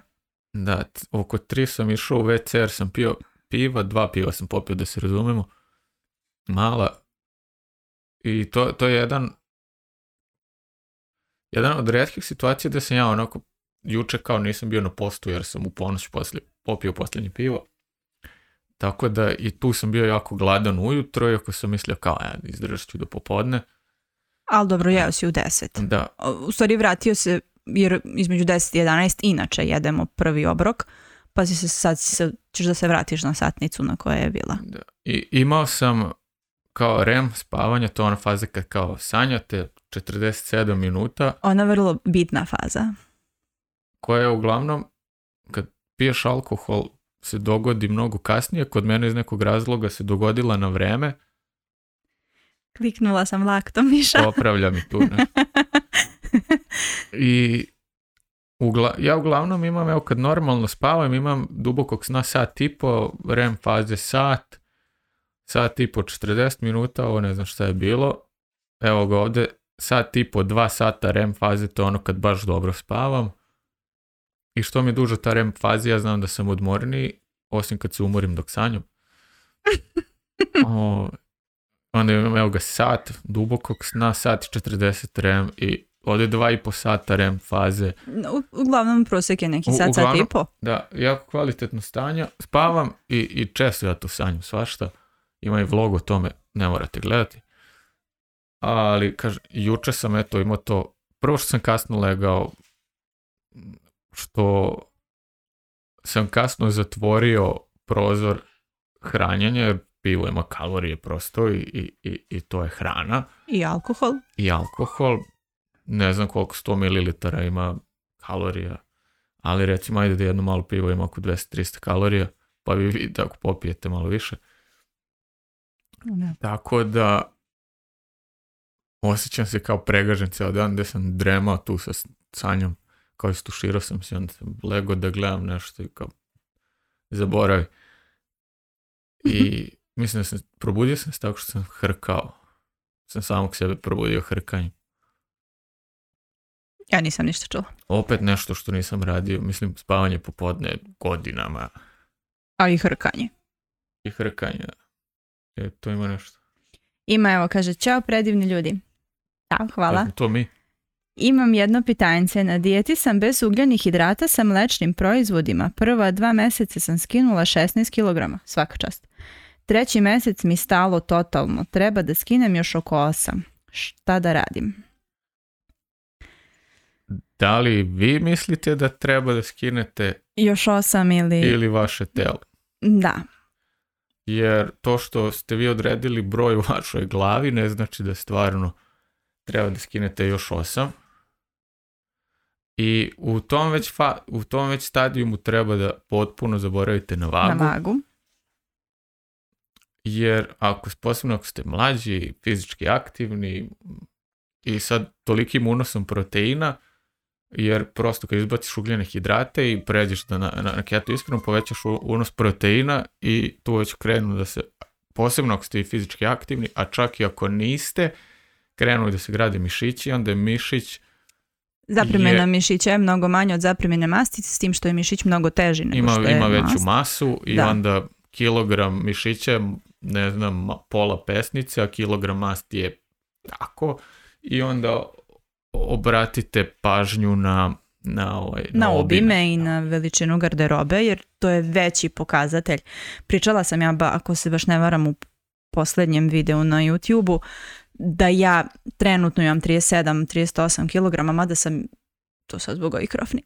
A: Da, oko 3 sam išao u WC jer sam pio piva, dva piva sam popio da se razumemo. Mala. I to, to je jedan jedan od redkih situacija da sam ja onako juče kao nisam bio na postu jer sam u ponoć poslije, popio posljednje pivo. Tako da i tu sam bio jako gladan ujutro, iako sam mislio kao, ja, e, izdržat ću do popodne.
B: Ali dobro, jeo si u deset.
A: Da.
B: U stvari vratio se, jer između deset i jedanaest inače jedemo prvi obrok, pa si se, sad ćeš da se vratiš na satnicu na koja je bila. Da.
A: I, imao sam kao REM spavanja, to je ona faza kad kao sanjate 47 minuta.
B: Ona je vrlo bitna faza.
A: Koja je uglavnom, kad piješ alkohol, se dogodi mnogo kasnije, kod mene iz nekog razloga se dogodila na vreme.
B: Kliknula sam laktom, Miša.
A: Popravlja mi tu, I ugla, ja uglavnom imam, evo kad normalno spavam, imam dubokog sna sat i po, REM faze sat, sat i po 40 minuta, ovo ne znam šta je bilo. Evo ga ovde, sat i po, dva sata REM faze, to je ono kad baš dobro spavam. I što mi je duža ta REM fazi, ja znam da sam odmorni, osim kad se umorim dok sanjam. onda imam, evo ga, sat dubokog sna, sat 40 REM i ode dva i po sata REM faze.
B: uglavnom prosjek je neki sat, sat
A: i
B: po.
A: Da, jako kvalitetno stanje. Spavam i, često ja to sanjam svašta. Ima i vlog o tome, ne morate gledati. Ali, kaže, juče sam eto imao to, prvo što sam kasno legao, što sam kasno zatvorio prozor hranjenja, jer pivo ima kalorije prosto i, i, i, to je hrana.
B: I alkohol.
A: I alkohol. Ne znam koliko 100 ml ima kalorija, ali recimo ajde da jedno malo pivo ima oko 200-300 kalorija, pa vi vidite ako popijete malo više.
B: Ne.
A: Tako da osjećam se kao pregažen ceo dan gde sam dremao tu sa sanjom kao istuširao sam se, onda sam lego da gledam nešto i kao zaboravi. I mislim da sam, probudio sam se tako što sam hrkao. Sam samog sebe probudio hrkanjem.
B: Ja nisam ništa čula.
A: Opet nešto što nisam radio, mislim spavanje popodne godinama.
B: A i hrkanje.
A: I hrkanje, E, to ima nešto.
B: Ima, evo, kaže, čao predivni ljudi. Da, hvala. E,
A: to mi.
B: Imam jedno pitanje. Na dijeti sam bez ugljenih hidrata sa mlečnim proizvodima. Prva dva mjeseca sam skinula 16 kg. Svaka čast. Treći mesec mi stalo totalno. Treba da skinem još oko 8. Šta da radim?
A: Da li vi mislite da treba da skinete
B: još 8 ili...
A: ili vaše telo?
B: Da.
A: Jer to što ste vi odredili broj u vašoj glavi ne znači da stvarno treba da skinete još 8. I u tom već, fa, u tom već treba da potpuno zaboravite na vagu. Jer ako, posebno ako ste mlađi, fizički aktivni i sad tolikim unosom proteina, jer prosto kad izbaciš ugljene hidrate i pređeš da na, na, na keto povećaš unos proteina i tu već krenu da se, posebno ako ste i fizički aktivni, a čak i ako niste, krenuli da se grade mišići, onda je mišić
B: Zapremena mišića je mnogo manja od zapremene masti, s tim što je mišić mnogo teži nego ima, što je Ima veću
A: masu i da. onda kilogram mišića ne znam, pola pesnice, a kilogram masti je tako. I onda obratite pažnju na na, ovaj,
B: na, obime, i na veličinu garderobe, jer to je veći pokazatelj. Pričala sam ja, ba, ako se baš ne varam u posljednjem videu na YouTube-u, da ja trenutno imam 37-38 kg, mada sam to sad zbog ovih krofni.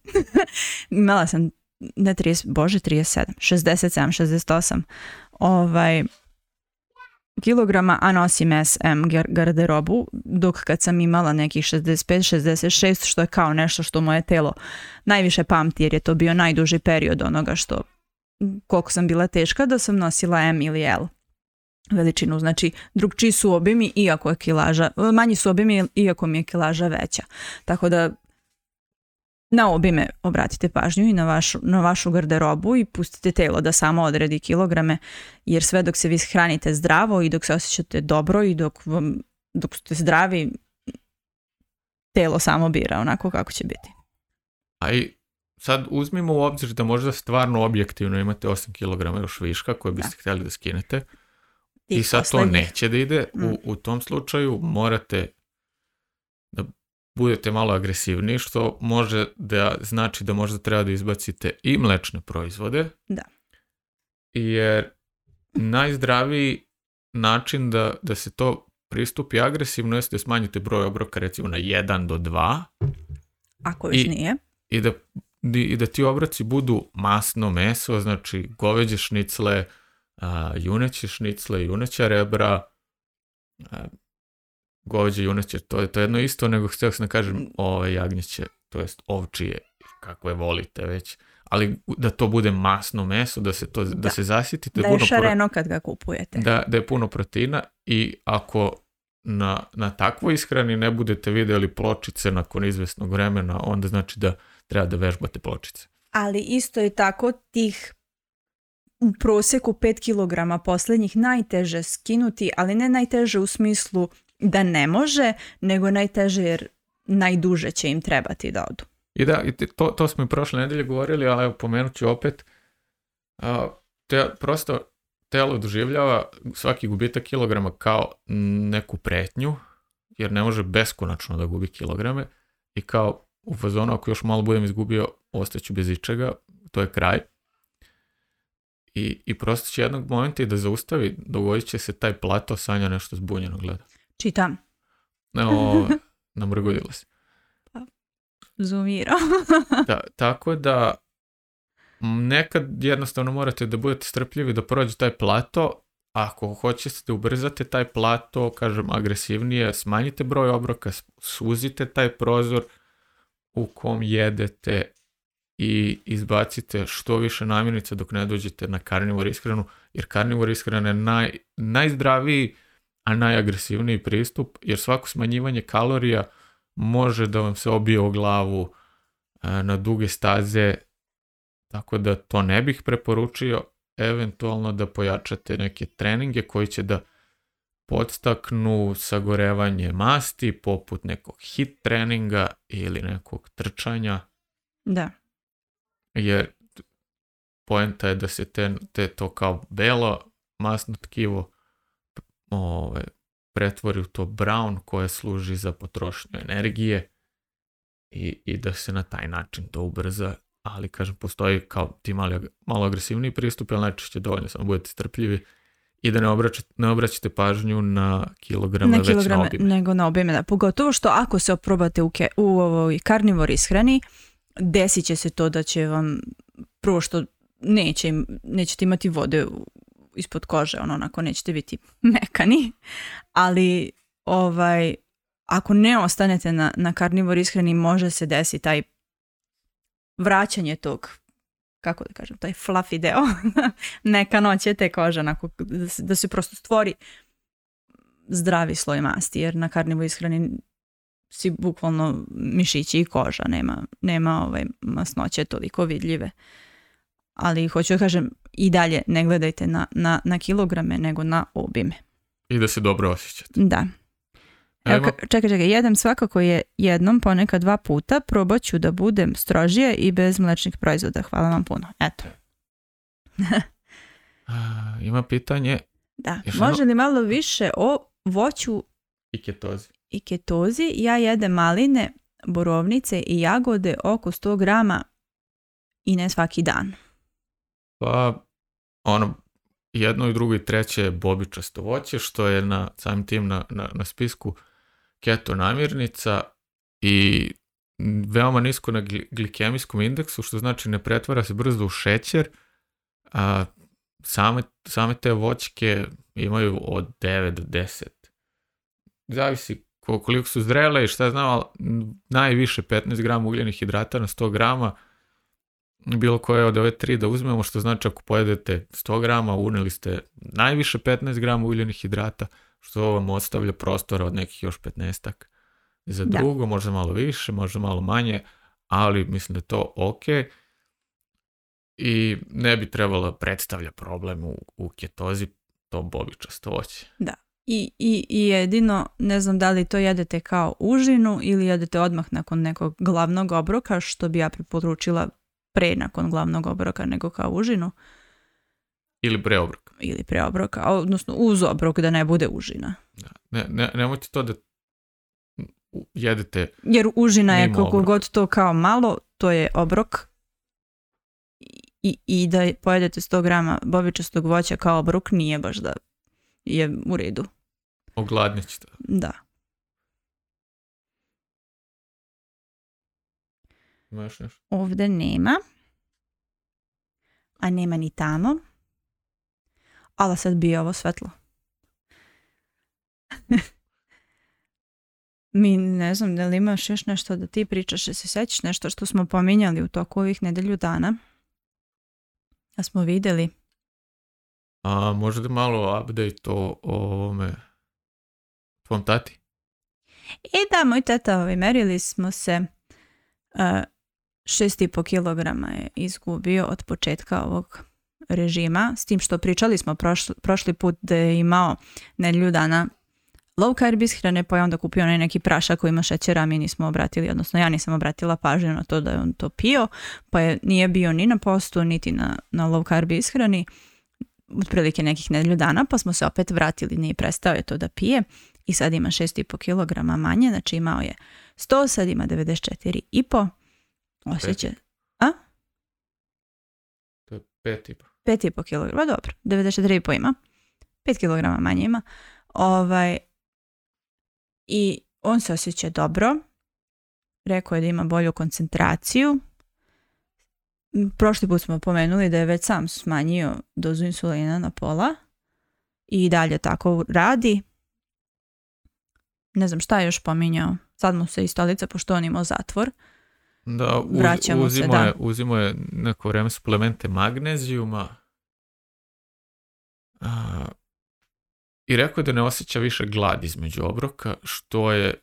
B: Imala sam ne 30, bože 37, 67, 68 ovaj, kilograma, a nosim SM garderobu, dok kad sam imala nekih 65, 66, što je kao nešto što moje telo najviše pamti, jer je to bio najduži period onoga što, koliko sam bila teška, da sam nosila M ili L veličinu. Znači, drugčiji su obimi iako je kilaža, manji su obimi iako mi je kilaža veća. Tako da na obime obratite pažnju i na vašu, na vašu garderobu i pustite telo da samo odredi kilograme, jer sve dok se vi hranite zdravo i dok se osjećate dobro i dok, vam, dok ste zdravi, telo samo bira onako kako će biti.
A: A sad uzmimo u obzir da možda stvarno objektivno imate 8 kg još viška koje biste da. htjeli da skinete. I sad to neće da ide. U, mm. u tom slučaju morate da budete malo agresivniji, što može da znači da možda treba da izbacite i mlečne proizvode.
B: Da.
A: Jer najzdraviji način da, da se to pristupi agresivno jeste da smanjite broj obroka recimo na 1 do 2.
B: Ako još i, nije.
A: I da, i da ti obroci budu masno meso, znači goveđe šnicle, a, i šnicle, juneća rebra, gođe, juneće, to je to jedno isto, nego htio sam da kažem ove ovaj jagnjeće, to jest ovčije, kakve je volite već, ali da to bude masno meso, da se, to, da, se zasjetite.
B: Da je šareno kad ga kupujete.
A: Da, da je puno proteina i ako na, na takvoj ishrani ne budete vidjeli pločice nakon izvesnog vremena, onda znači da treba da vežbate pločice.
B: Ali isto je tako tih u prosjeku 5 kg posljednjih najteže skinuti, ali ne najteže u smislu da ne može, nego najteže jer najduže će im trebati
A: da
B: odu.
A: I da, i to, to smo i prošle nedelje govorili, ali evo pomenut ću opet, a, te, prosto telo doživljava svaki gubitak kilograma kao neku pretnju, jer ne može beskonačno da gubi kilograme i kao u fazonu ako još malo budem izgubio, ostaću bez ičega, to je kraj i, i prosto će jednog momenta i da zaustavi, dogodit će se taj plato, Sanja nešto zbunjeno gleda.
B: Čitam.
A: Ne, o, namrgodila se.
B: Pa, Zoomirao.
A: da, tako da nekad jednostavno morate da budete strpljivi da prođe taj plato, ako hoćete da ubrzate taj plato, kažem agresivnije, smanjite broj obroka, suzite taj prozor u kom jedete i izbacite što više namirnica dok ne dođete na karnivor iskrenu, jer karnivor ishrana je naj, najzdraviji, a najagresivniji pristup, jer svako smanjivanje kalorija može da vam se obije o glavu e, na duge staze, tako da to ne bih preporučio, eventualno da pojačate neke treninge koji će da podstaknu sagorevanje masti poput nekog hit treninga ili nekog trčanja.
B: Da
A: jer poenta je da se te, te to kao belo masno tkivo ove, ovaj, pretvori u to brown koje služi za potrošnju energije i, i da se na taj način to ubrza, ali kažem postoji kao ti mali, malo agresivni pristup, ali najčešće dovoljno samo budete strpljivi i da ne, obraćate, ne pažnju na kilograme, već na obime.
B: Nego na obime, da. Pogotovo što ako se oprobate u, ke, u ovoj karnivor ishrani, desit će se to da će vam prvo što neće, nećete imati vode ispod kože, ono onako nećete biti mekani, ali ovaj, ako ne ostanete na, na karnivor ishrani može se desiti taj vraćanje tog kako da kažem, taj fluffy deo neka noće te kože onako, da se, prosto stvori zdravi sloj masti jer na karnivor ishrani si bukvalno mišići i koža, nema, nema ovaj masnoće toliko vidljive. Ali hoću da kažem, i dalje ne gledajte na, na, na kilograme, nego na obime.
A: I da se dobro osjećate.
B: Da. Evo, čekaj, čekaj, jedem svakako je jednom, ponekad dva puta, probat ću da budem strožije i bez mlečnih proizvoda. Hvala vam puno. Eto.
A: Ima pitanje.
B: Da, može ono... li malo više o voću
A: i ketozi?
B: i ketozi ja jedem maline, borovnice i jagode oko 100 grama i ne svaki dan.
A: Pa, ono, jedno i drugo i treće je bobičasto voće, što je na samim tim na, na, na spisku keto namirnica i veoma nisko na glikemijskom indeksu, što znači ne pretvara se brzo u šećer, a same, same te voćke imaju od 9 do 10. Zavisi koliko su zrele i šta znam, najviše 15 grama ugljenih hidrata na 100 grama, bilo koje od ove tri da uzmemo, što znači ako pojedete 100 grama, uneli ste najviše 15 grama ugljenih hidrata, što vam ostavlja prostora od nekih još 15 za drugo, da. možda malo više, možda malo manje, ali mislim da je to ok i ne bi trebalo predstavlja problem u, u ketozi to bobičasto voće.
B: Da, i, i, i jedino, ne znam da li to jedete kao užinu ili jedete odmah nakon nekog glavnog obroka, što bi ja preporučila pre nakon glavnog obroka nego kao užinu.
A: Ili obroka.
B: Ili obroka, odnosno uz obrok da ne bude užina.
A: Ne, ne, nemojte to da jedete
B: Jer užina je koliko god to kao malo, to je obrok. I, i da pojedete 100 grama bobičastog voća kao obrok nije baš da je u redu.
A: Ogladnit
B: ćete. Da. Imaš Ovdje nema. A nema ni tamo. Ali sad bi ovo svetlo. Mi ne znam, da li imaš još nešto da ti pričaš, se sećaš nešto što smo pominjali u toku ovih nedelju dana? Da smo vidjeli?
A: A možda malo update o ovome i
B: e da, moj tata, ovaj, merili smo se i po kilograma je izgubio od početka ovog režima, s tim što pričali smo prošli, put da je imao nedlju dana low carb ishrane, pa je onda kupio onaj neki prašak koji ima šećera, mi nismo obratili, odnosno ja nisam obratila pažnju na to da je on to pio, pa je, nije bio ni na postu, niti na, na low carb ishrani, otprilike nekih nedlju dana, pa smo se opet vratili, nije prestao je to da pije i sad ima 6,5 kg manje, znači imao je 100, sad ima 94,5. Osjeća... A? To je 5,5. 5,5 kg, dobro, 94,5 ima. 5 kg manje ima. Ovaj, I on se osjeća dobro. Rekao je da ima bolju koncentraciju. Prošli put smo pomenuli da je već sam smanjio dozu insulina na pola i dalje tako radi ne znam šta je još pominjao. Sad mu se i stolica, pošto on imao zatvor.
A: Da, uz, uzimo, Je, neko vrijeme suplemente magnezijuma a, i rekao je da ne osjeća više glad između obroka, što je,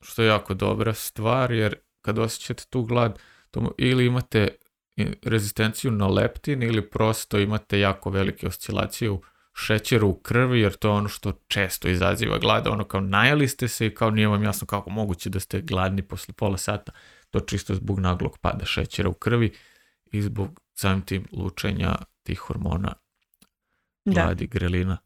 A: što je jako dobra stvar, jer kad osjećate tu glad, to, ili imate rezistenciju na leptin ili prosto imate jako velike oscilacije u šećeru u krvi, jer to je ono što često izaziva glada, ono kao najeli ste se i kao nije vam jasno kako moguće da ste gladni posle pola sata, to čisto zbog naglog pada šećera u krvi i zbog samim tim lučenja tih hormona gladi, da. grelina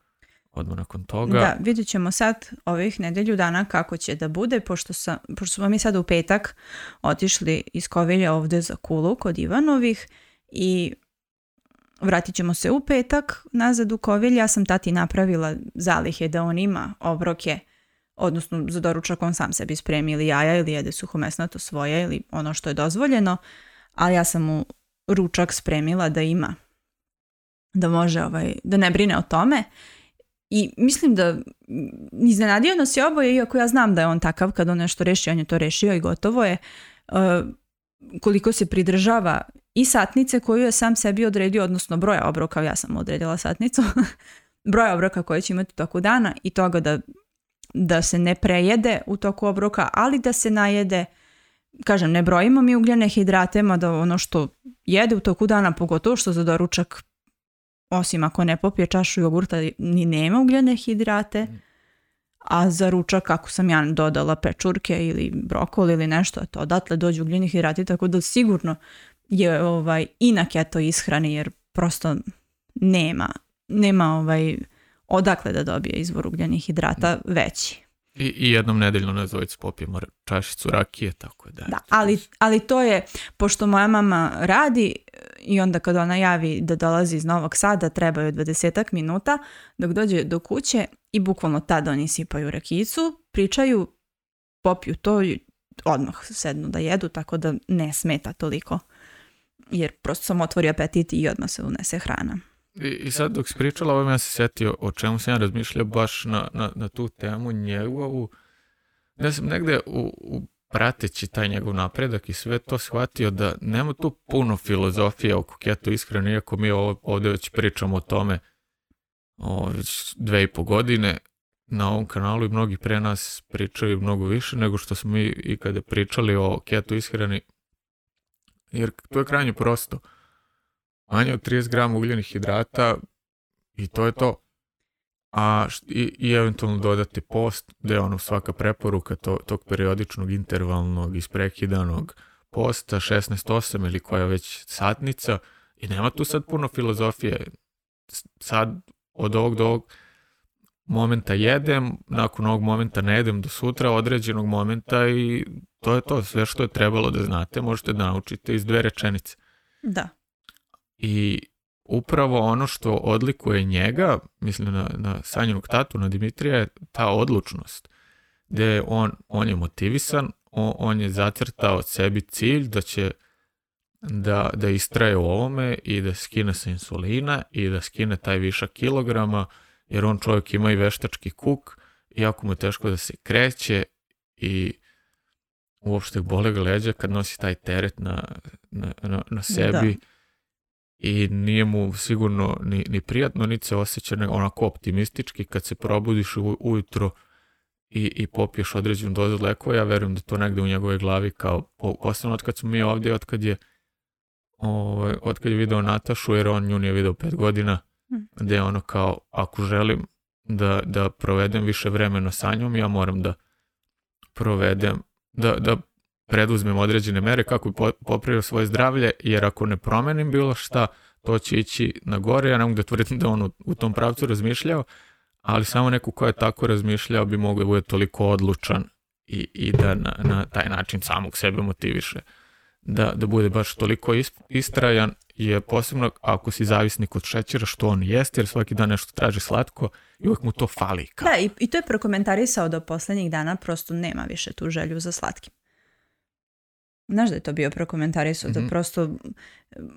A: odmah nakon toga.
B: Da, vidjet ćemo sad ovih nedelju dana kako će da bude, pošto, sam, pošto smo mi sad u petak otišli iz Kovilja ovde za kulu kod Ivanovih i Vratit ćemo se u petak nazad u kovilj. Ja sam tati napravila zalihe da on ima obroke, odnosno za doručak on sam sebi spremi ili jaja ili jede to svoje ili ono što je dozvoljeno, ali ja sam mu ručak spremila da ima da može ovaj, da ne brine o tome i mislim da mm, iznenadio nas je oboje iako ja znam da je on takav kad on nešto reši on je to rešio i gotovo je e, koliko se pridržava i satnice koju je sam sebi odredio, odnosno broja obroka, ja sam odredila satnicu, broja obroka koje će imati u toku dana i toga da, da se ne prejede u toku obroka, ali da se najede, kažem, ne brojimo mi ugljene hidrate, da ono što jede u toku dana, pogotovo što za doručak, osim ako ne popije čašu jogurta, ni nema ugljene hidrate, mm a za ručak ako sam ja dodala pečurke ili brokoli ili nešto, to odatle dođu ugljeni hidrati, tako da sigurno je ovaj, i na keto ishrani jer prosto nema, nema ovaj, odakle da dobije izvor ugljenih hidrata veći.
A: I, I jednom nedeljno na dvojicu popijemo čašicu rakije, tako da.
B: Da, ali, ali to je, pošto moja mama radi i onda kad ona javi da dolazi iz Novog Sada, trebaju 20 minuta, dok dođe do kuće i bukvalno tad oni sipaju rakijicu, pričaju, popiju to i odmah sednu da jedu, tako da ne smeta toliko. Jer prosto samo otvori apetit i odmah se unese hrana.
A: I, sad dok si pričala ovom, ja se sjetio o čemu sam ja razmišljao baš na, na, na tu temu njegovu. Ja sam negde u, prateći taj njegov napredak i sve to shvatio da nema tu puno filozofije oko keto iskreno, iako mi ovdje već pričamo o tome o, već dve i po godine na ovom kanalu i mnogi pre nas pričaju mnogo više nego što smo mi ikada pričali o keto ishrani, jer to je krajnje prosto manje od 30 grama ugljenih hidrata i to je to. A i, eventualno dodati post, Da je ono svaka preporuka tog periodičnog, intervalnog, isprekidanog posta, 16-8 ili koja već satnica i nema tu sad puno filozofije. Sad od ovog do ovog momenta jedem, nakon ovog momenta ne jedem do sutra, određenog momenta i to je to, sve što je trebalo da znate možete da naučite iz dve rečenice.
B: Da
A: i upravo ono što odlikuje njega, mislim na, na tatu, na Dimitrija, je ta odlučnost. Gde on, on je motivisan, on, on je zacrtao sebi cilj da će da, da istraje u ovome i da skine sa insulina i da skine taj višak kilograma, jer on čovjek ima i veštački kuk, jako mu je teško da se kreće i uopšte bole leđa kad nosi taj teret na, na, na, sebi i nije mu sigurno ni, ni prijatno, niti se osjeća onako optimistički kad se probudiš u, ujutro i, i popiješ određenu dozu lekova, ja verujem da to negdje u njegovoj glavi kao, osnovno od kad smo mi ovdje, od kad je, ovaj, od kad je video Natašu, jer on nju nije video pet godina, mm. gdje je ono kao, ako želim da, da provedem više vremena sa njom, ja moram da provedem, da, da preduzmem određene mere kako bi popravio svoje zdravlje, jer ako ne promenim bilo šta, to će ići na gore. Ja ne mogu da tvrdim da on u tom pravcu razmišljao, ali samo neko ko je tako razmišljao bi mogao da toliko odlučan i, i da na, taj način samog sebe motiviše. Da, da bude baš toliko istrajan je posebno ako si zavisnik od šećera, što on jeste, jer svaki dan nešto traži slatko i uvijek mu to fali. Da,
B: i, to je prokomentarisao do poslednjih dana, prosto nema više tu želju za slatkim znaš da je to bio pro su da prosto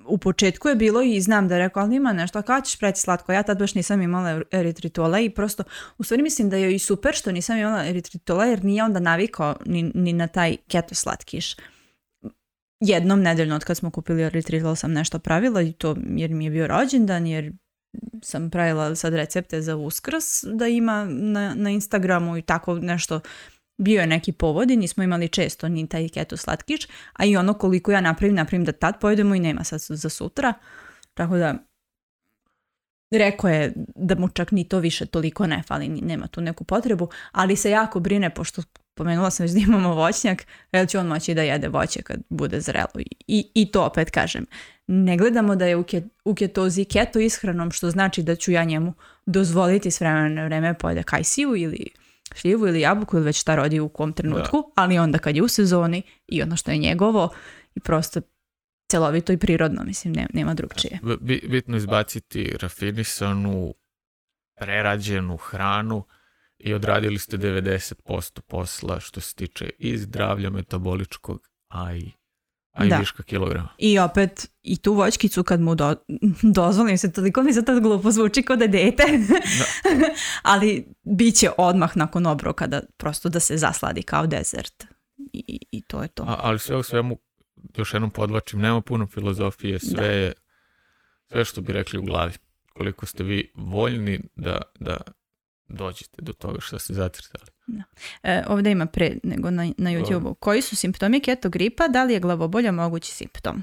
B: u početku je bilo i znam da je rekao, ali ima nešto, a kada ćeš preći slatko? Ja tad baš nisam imala er-, eritritola i prosto, u stvari mislim da je i super što nisam imala eritritola jer nije onda navikao ni, ni na taj keto slatkiš. Jednom nedeljno od kad smo kupili eritritol sam nešto pravila i to jer mi je bio rođendan, jer sam pravila sad recepte za uskrs da ima na, na Instagramu i tako nešto bio je neki povod i nismo imali često ni taj keto slatkić, a i ono koliko ja napravim, napravim da tad pojedemo i nema sad za sutra. Tako da, rekao je da mu čak ni to više toliko ne fali, nema tu neku potrebu, ali se jako brine, pošto pomenula sam već da imamo voćnjak, jel će on moći da jede voće kad bude zrelo. I, i to opet kažem, ne gledamo da je u ketozi keto ishranom, što znači da ću ja njemu dozvoliti s vremena na vreme pojede kajsiju ili šljivu ili jabuku ili već šta rodi u kom trenutku, ali onda kad je u sezoni i ono što je njegovo i prosto celovito i prirodno, mislim, nema drugčije.
A: Bitno izbaciti rafinisanu, prerađenu hranu i odradili ste 90% posla što se tiče i zdravlja metaboličkog, a i a i viška kilograma.
B: I opet, i tu voćkicu kad mu do, dozvolim se, toliko mi se tad glupo zvuči kod da dete, ali bit će odmah nakon obroka da prosto da se zasladi kao desert I, i to je to.
A: A, ali sve u svemu, još jednom podvačim, nema puno filozofije, sve je, sve što bi rekli u glavi. Koliko ste vi voljni da, da dođete do toga što ste zacrtali.
B: E, ovdje ima pre nego na, na youtube Koji su simptomi keto gripa? Da li je glavobolja mogući simptom?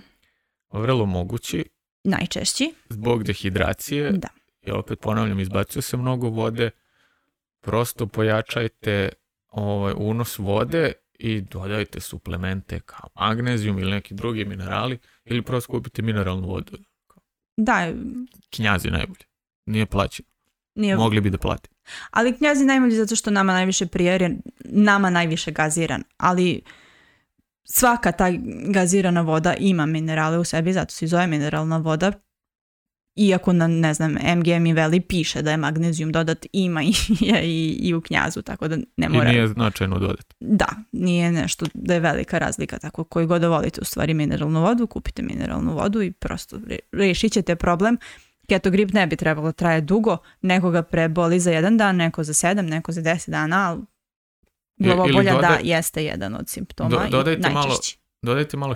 A: Vrlo mogući.
B: Najčešći.
A: Zbog dehidracije.
B: Da.
A: i opet ponavljam, izbacio se mnogo vode. Prosto pojačajte ovaj, unos vode i dodajte suplemente kao magnezijum ili neki drugi minerali ili prosto kupite mineralnu vodu.
B: Da.
A: Knjazi najbolje. Nije plaćeno. Nije... Mogli bi da plati.
B: Ali knjaz je najbolji zato što nama najviše prijer nama najviše gaziran. Ali svaka ta gazirana voda ima minerale u sebi, zato se zove mineralna voda. Iako na, ne znam, MGM i Veli piše da je magnezijum dodat, ima i, i, i u knjazu, tako da ne
A: mora. I nije značajno dodat.
B: Da, nije nešto da je velika razlika, tako koji god volite u stvari mineralnu vodu, kupite mineralnu vodu i prosto rješit ćete problem keto grip ne bi trebalo traje dugo, Nekoga preboli za jedan dan, neko za sedam, neko za deset dana, ali bolje da jeste jedan od simptoma
A: dodajte Malo, dodajte malo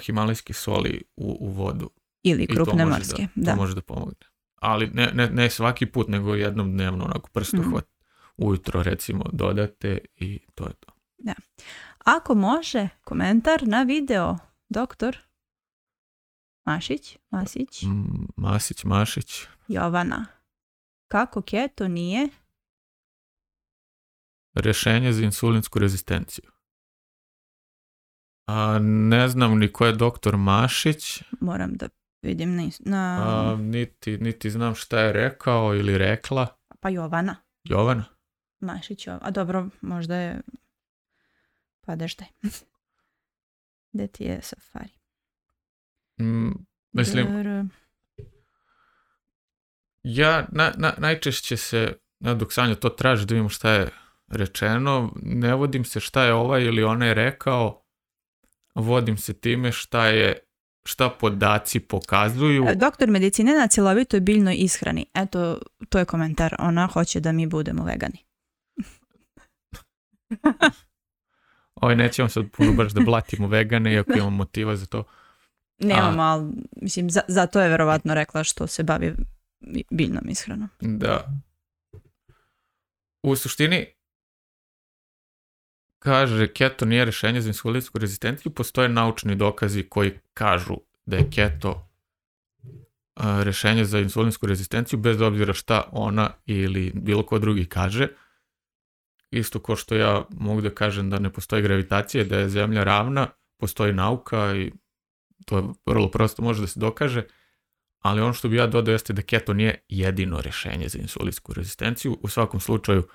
A: soli u, vodu.
B: Ili krupne morske. Da, da. To
A: može da pomogne. Ali ne, ne, ne svaki put, nego jednom dnevno, onako prstohvat. Mhm. Mm. Ujutro, recimo, dodate i to je to.
B: Da. Ako može, komentar na video, doktor. Mašić?
A: Masić? M- mm, Masić, Mašić.
B: Jovana. Kako keto nije?
A: Rješenje za insulinsku rezistenciju. A, ne znam ni ko je doktor Mašić.
B: Moram da vidim na...
A: A, niti, niti znam šta je rekao ili rekla.
B: Pa Jovana.
A: Jovana?
B: Mašić Jovana. A dobro, možda je... Pa je. Gde ti je safari?
A: Mm, mislim, e, ja na, najčešće se, na dok Sanja to traži da vidimo šta je rečeno, ne vodim se šta je ovaj ili onaj rekao, vodim se time šta je šta podaci pokazuju.
B: E, doktor medicine na cjelovitoj biljnoj ishrani. Eto, to je komentar. Ona hoće da mi budemo vegani.
A: Oj, nećemo sad puno baš da blatimo vegane, iako imamo motiva za to.
B: Nemamo, ali mislim, za, zato je verovatno rekla što se bavi biljnom ishranom.
A: Da. U suštini, kaže, keto nije rješenje za insulinsku rezistenciju, postoje naučni dokazi koji kažu da je keto rješenje za insulinsku rezistenciju, bez obzira šta ona ili bilo ko drugi kaže. Isto ko što ja mogu da kažem da ne postoji gravitacija, da je zemlja ravna, postoji nauka i to je vrlo prosto, može da se dokaže, ali ono što bi ja dodao jeste da keto nije jedino rješenje za insulinsku rezistenciju. U svakom slučaju,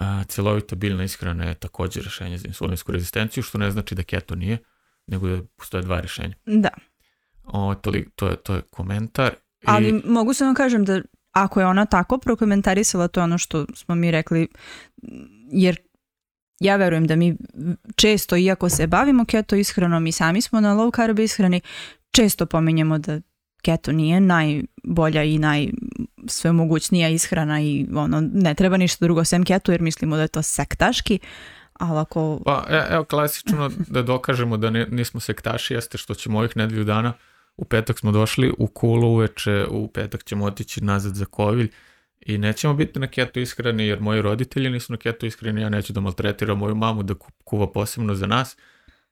A: e, celovita biljna ishrana je također rješenje za insulinsku rezistenciju, što ne znači da keto nije, nego da postoje dva rješenja.
B: Da.
A: to, je, to je komentar.
B: Ali mogu mogu samo kažem da ako je ona tako prokomentarisala to ono što smo mi rekli, jer ja vjerujem da mi često, iako se bavimo keto ishranom i sami smo na low carb ishrani, često pominjemo da keto nije najbolja i mogućnija ishrana i ono, ne treba ništa drugo sem keto jer mislimo da je to sektaški, ali ako...
A: Pa, e, evo, klasično da dokažemo da nismo sektaši jeste što ćemo ovih nedviju dana, u petak smo došli, u kulu uveče, u petak ćemo otići nazad za kovilj, i nećemo biti na keto iskreni jer moji roditelji nisu na keto iskreni, ja neću da maltretiram moju mamu da kuva posebno za nas,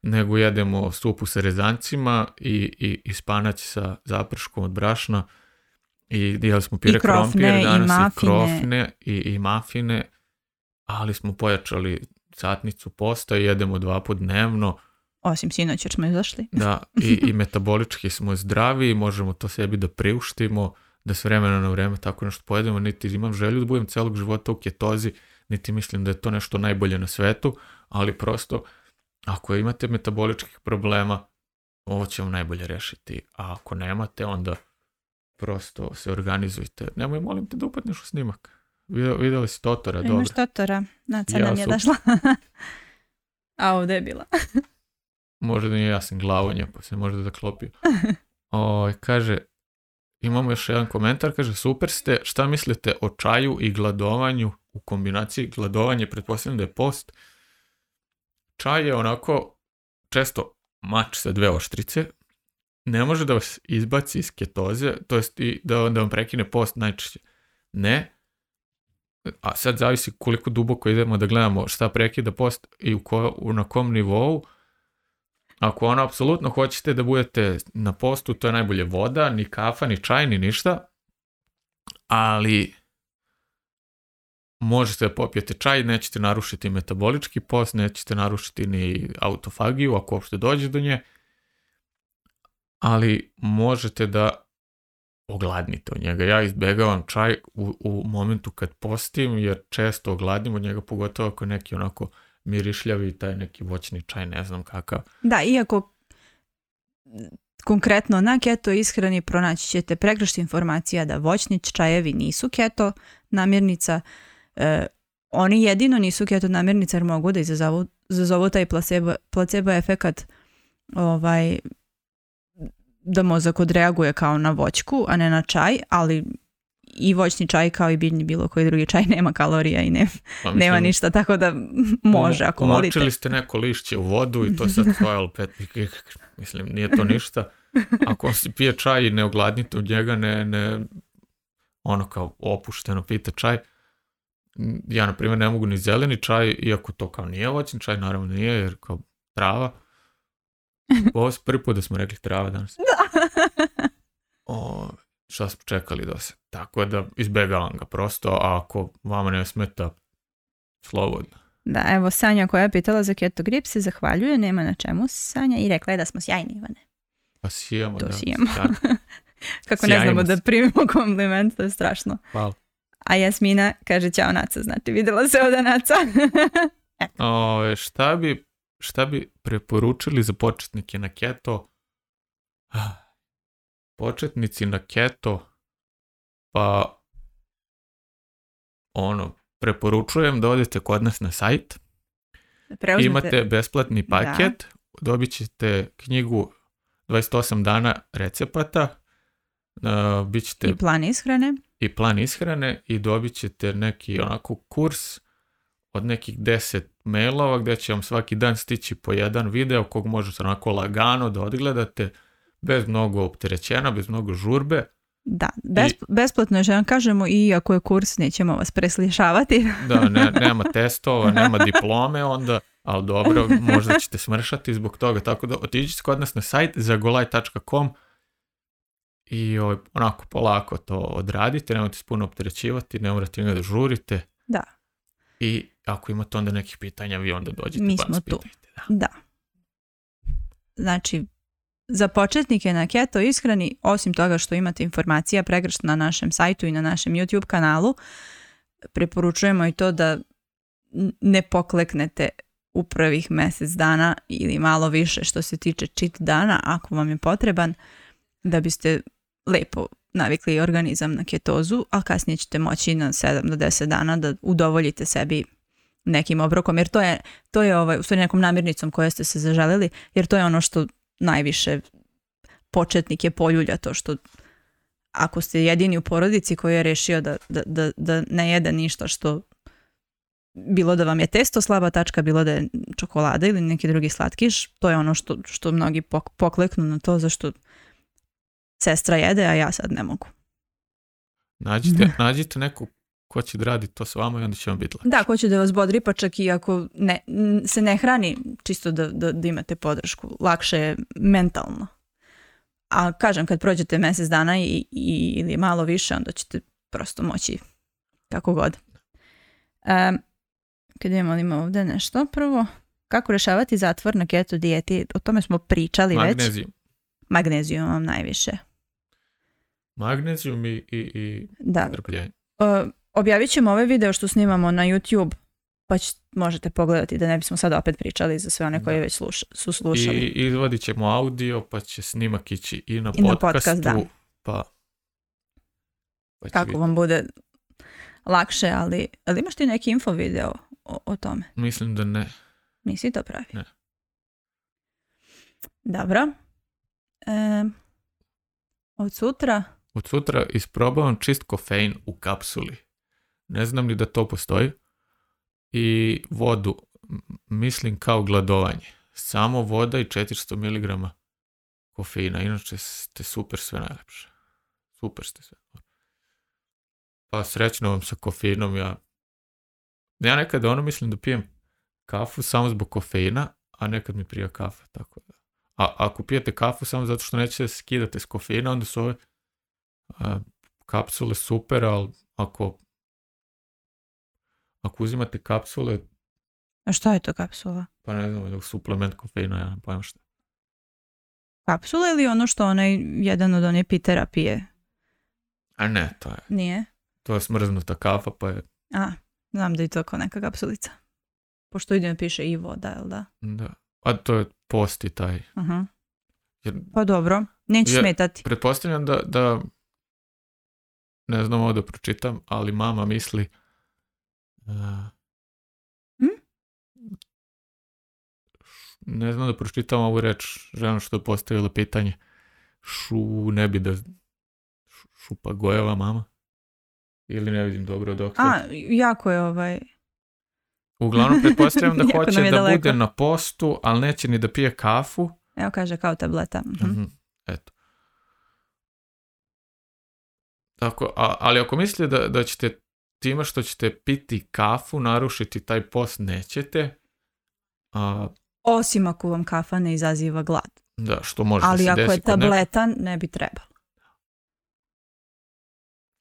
A: nego jedemo supu sa rezancima i, i, spanać sa zaprškom od brašna i jeli smo pire I krofne,
B: danas
A: i, i
B: krofne
A: i, i mafine, ali smo pojačali satnicu posta i jedemo dva put dnevno.
B: Osim sinoć jer smo izašli.
A: da, i, i metabolički smo zdravi i možemo to sebi da priuštimo da s vremena na vreme tako nešto pojedemo, niti imam želju da budem celog života u ketozi, niti mislim da je to nešto najbolje na svetu, ali prosto ako imate metaboličkih problema, ovo će vam najbolje rešiti, a ako nemate, onda prosto se organizujte. Nemoj, molim te da upadneš u snimak. Vidjeli si Totora, dobro. Imaš
B: Totora, je došla. a ovdje
A: je
B: bila.
A: možda nije sam glavonja, pa se možda zaklopio. O, kaže, Imamo još jedan komentar, kaže super ste, šta mislite o čaju i gladovanju u kombinaciji gladovanje, pretpostavljam da je post. Čaj je onako često mač sa dve oštrice, ne može da vas izbaci iz ketoze, to jest i da, da vam prekine post najčešće. Ne, a sad zavisi koliko duboko idemo da gledamo šta prekida post i u ko, na kom nivou, ako ono apsolutno hoćete da budete na postu, to je najbolje voda, ni kafa, ni čaj, ni ništa. Ali možete da popijete čaj, nećete narušiti metabolički post, nećete narušiti ni autofagiju, ako uopšte dođe do nje. Ali možete da ogladnite od njega. Ja izbjegavam čaj u, u momentu kad postim, jer često ogladnim od njega, pogotovo ako je neki onako mirišljavi taj neki voćni čaj, ne znam kakav.
B: Da, iako konkretno na keto ishrani pronaći ćete pregršt informacija da voćni čajevi nisu keto namirnica. E, oni jedino nisu keto namirnica jer mogu da izazovu, izazovu taj placebo, placebo efekat ovaj, da mozak odreaguje kao na voćku, a ne na čaj, ali i voćni čaj kao i biljni bilo koji drugi čaj nema kalorija i pa nema ništa, tako da može ako volite. Umočili
A: ste neko lišće u vodu i to sad stojalo pet mislim, nije to ništa. Ako si pije čaj i ne ogladnite od njega, ne, ono kao opušteno pita čaj, ja na primjer ne mogu ni zeleni čaj, iako to kao nije voćni čaj, naravno nije, jer kao trava. Ovo je prvi put da smo rekli trava danas. O, šta smo čekali do se... Tako da izbjegavam ga prosto, a ako vama ne smeta, slobodno.
B: Da, evo Sanja koja je pitala za keto grip se zahvaljuje, nema na čemu Sanja i rekla je da smo sjajni Ivane.
A: Pa sijemo, da.
B: Kako ne znamo da primimo kompliment, to je strašno.
A: Hvala.
B: A Jasmina kaže ćao Naca, znači videla se od Naca.
A: o, šta, bi, šta bi preporučili za početnike na keto? Ah, početnici na keto, pa ono, preporučujem da odete kod nas na sajt. Imate besplatni paket, da. dobit ćete knjigu 28 dana recepata, uh, ćete...
B: I plan
A: ishrane. I plan ishrane i dobit ćete neki onako kurs od nekih 10 mailova gdje će vam svaki dan stići po jedan video kog možete onako lagano da odgledate bez mnogo opterećena, bez mnogo žurbe.
B: Da, besplatno je vam kažemo i ako je kurs nećemo vas preslišavati.
A: da, nema testova, nema diplome onda, ali dobro, možda ćete smršati zbog toga, tako da otiđite kod nas na sajt zagolaj.com i ovaj, onako polako to odradite, nemojte se puno opterećivati, ne morate da žurite.
B: Da.
A: I ako imate onda nekih pitanja, vi onda dođete
B: Mi pa smo tu. da. Znači, za početnike na keto ishrani, osim toga što imate informacija pregršt na našem sajtu i na našem YouTube kanalu, preporučujemo i to da ne pokleknete u prvih mjesec dana ili malo više što se tiče čit dana ako vam je potreban da biste lepo navikli organizam na ketozu, a kasnije ćete moći na 7 do 10 dana da udovoljite sebi nekim obrokom, jer to je, to je ovaj, u stvari nekom namirnicom koje ste se zaželjeli, jer to je ono što najviše početnik je poljulja to što ako ste jedini u porodici koji je rešio da, da, da, da ne jede ništa što bilo da vam je testo slaba tačka, bilo da je čokolada ili neki drugi slatkiš, to je ono što, što mnogi pokleknu na to zašto sestra jede, a ja sad ne mogu.
A: Nađite, nađite neku ko će da radi to s vama i onda će vam biti lakše.
B: Da, ko će da vas bodri, pa čak i ako ne, se ne hrani, čisto da, da, imate podršku. Lakše je mentalno. A kažem, kad prođete mjesec dana i, i, ili malo više, onda ćete prosto moći kako god. Um, kad imamo, ima ovdje nešto prvo. Kako rješavati zatvor na keto dijeti? O tome smo pričali Magnezijum. već. Magnezijum. vam najviše.
A: Magnezijum i, i,
B: da. Objavit ćemo ovaj video što snimamo na YouTube, pa možete pogledati da ne bismo sad opet pričali za sve one koji već sluša, su slušali.
A: I izvadit ćemo audio, pa će snimak ići i na podcastu. da. Pa, pa
B: Kako vam bude lakše, ali, ali imaš ti neki info video o, tome?
A: Mislim da ne.
B: Nisi to pravi? Ne. Dobro. E, od sutra?
A: Od sutra isprobavam čist kofein u kapsuli ne znam ni da to postoji, i vodu, mislim kao gladovanje. Samo voda i 400 mg kofeina, inače ste super sve najlepše. Super ste sve. Pa srećno vam sa kofeinom, ja... Ja nekad ono mislim da pijem kafu samo zbog kofeina, a nekad mi prija kafa, tako da. A ako pijete kafu samo zato što nećete skidate s kofeina, onda su ove kapsule super, ali ako ako uzimate kapsule...
B: A šta je to kapsula?
A: Pa ne znam, suplement kofeina, ja ne pojam šta.
B: Kapsula ili ono što onaj jedan od onih pitera pije?
A: A ne, to je.
B: Nije?
A: To je smrznuta kafa, pa je...
B: A, znam da je to kao neka kapsulica. Pošto idem piše i voda, jel da?
A: Da. A to je posti taj.
B: pa dobro, neće smetati.
A: Pretpostavljam da, da ne znam ovo da pročitam, ali mama misli Hm? Ne znam da pročitam ovu reč, žena što je postavilo pitanje. Šu, ne bi da... Šupa gojeva mama? Ili ne vidim dobro dok...
B: A, jako je ovaj...
A: Uglavnom, pretpostavljam da hoće da bude na postu, ali neće ni da pije kafu.
B: Evo kaže, kao tableta.
A: Mhm. Mhm, eto. Tako, ali ako mislite da, da ćete time što ćete piti kafu, narušiti taj post nećete. A,
B: Osim ako vam kafa ne izaziva glad.
A: Da, što može
B: Ali ako je tabletan, ne... bi trebalo.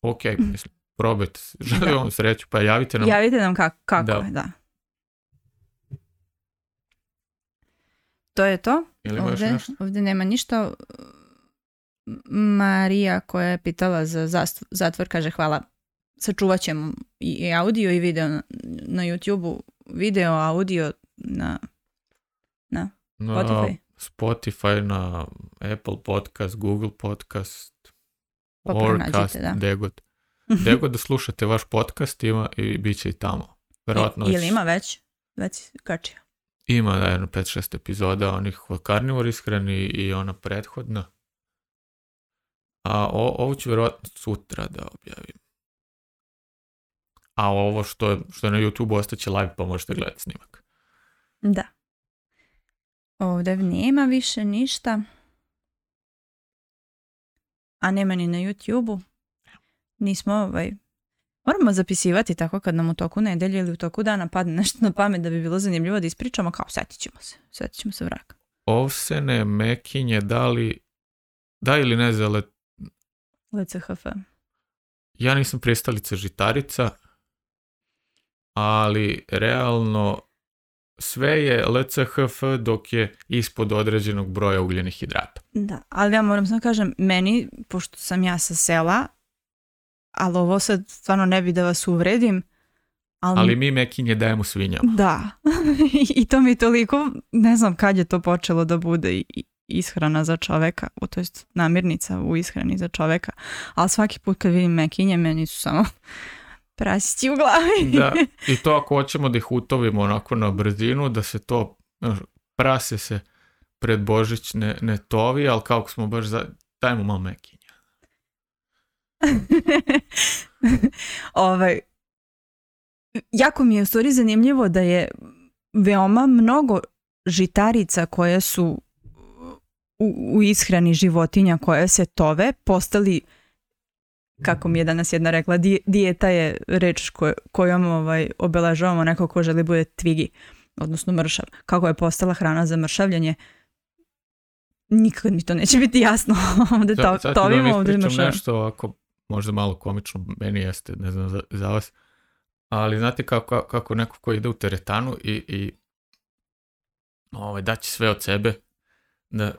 A: Ok, mm. mislim, probajte. Želim vam sreću, pa javite nam.
B: Javite nam kako, kako da. je, da. To je to. ovdje, nema ništa. Marija koja je pitala za zatvor kaže hvala sačuvat ćemo i audio i video na, YouTube-u. Video, audio na, na, Spotify.
A: Spotify, na Apple podcast, Google podcast, pa Orcast, da. Degod. Degod da slušate vaš podcast ima i bit će i tamo.
B: ili e, ima već? Već kačio.
A: Ima, da, jedno 5-6 epizoda onih o Carnivore ishrani i ona prethodna. A o, ovu ću sutra da objavim a ovo što je, što na YouTube ostaće live pa možete gledati snimak.
B: Da. Ovdje nema više ništa. A nema ni na YouTube-u. Nismo ovaj... Moramo zapisivati tako kad nam u toku nedelje ili u toku dana padne nešto na pamet da bi bilo zanimljivo da ispričamo, kao setit ćemo se, setit ćemo
A: se
B: vraka.
A: Ovsene, mekinje, da li, da ili ne za le...
B: LCHF.
A: Ja nisam prijestalica žitarica, ali realno sve je LCHF dok je ispod određenog broja ugljenih hidrata.
B: Da, ali ja moram samo kažem, meni, pošto sam ja sa sela, ali ovo sad stvarno ne bi da vas uvredim,
A: ali, ali mi mekinje dajemo svinjama.
B: Da, i to mi toliko, ne znam kad je to počelo da bude ishrana za čoveka, o, to je namirnica u ishrani za čoveka, ali svaki put kad vidim mekinje, meni su samo prasti u glavi.
A: da, i to ako hoćemo da ih utovimo onako na brzinu, da se to, prase se pred Božić ne, ne tovi, ali kako smo baš, za, dajmo malo mekinja.
B: ovaj, jako mi je u stvari zanimljivo da je veoma mnogo žitarica koje su u, u ishrani životinja koje se tove postali kako mi je danas jedna rekla, dijeta je reč kojom ovaj, obelažavamo neko ko želi bude tvigi, odnosno mršav. Kako je postala hrana za mršavljanje, nikad mi to neće biti jasno. ovdje
A: to, sad
B: to da ovdje
A: nešto ovako, možda malo komično, meni jeste, ne znam za, vas, ali znate kako, kako neko ko ide u teretanu i, i ovaj, daći sve od sebe,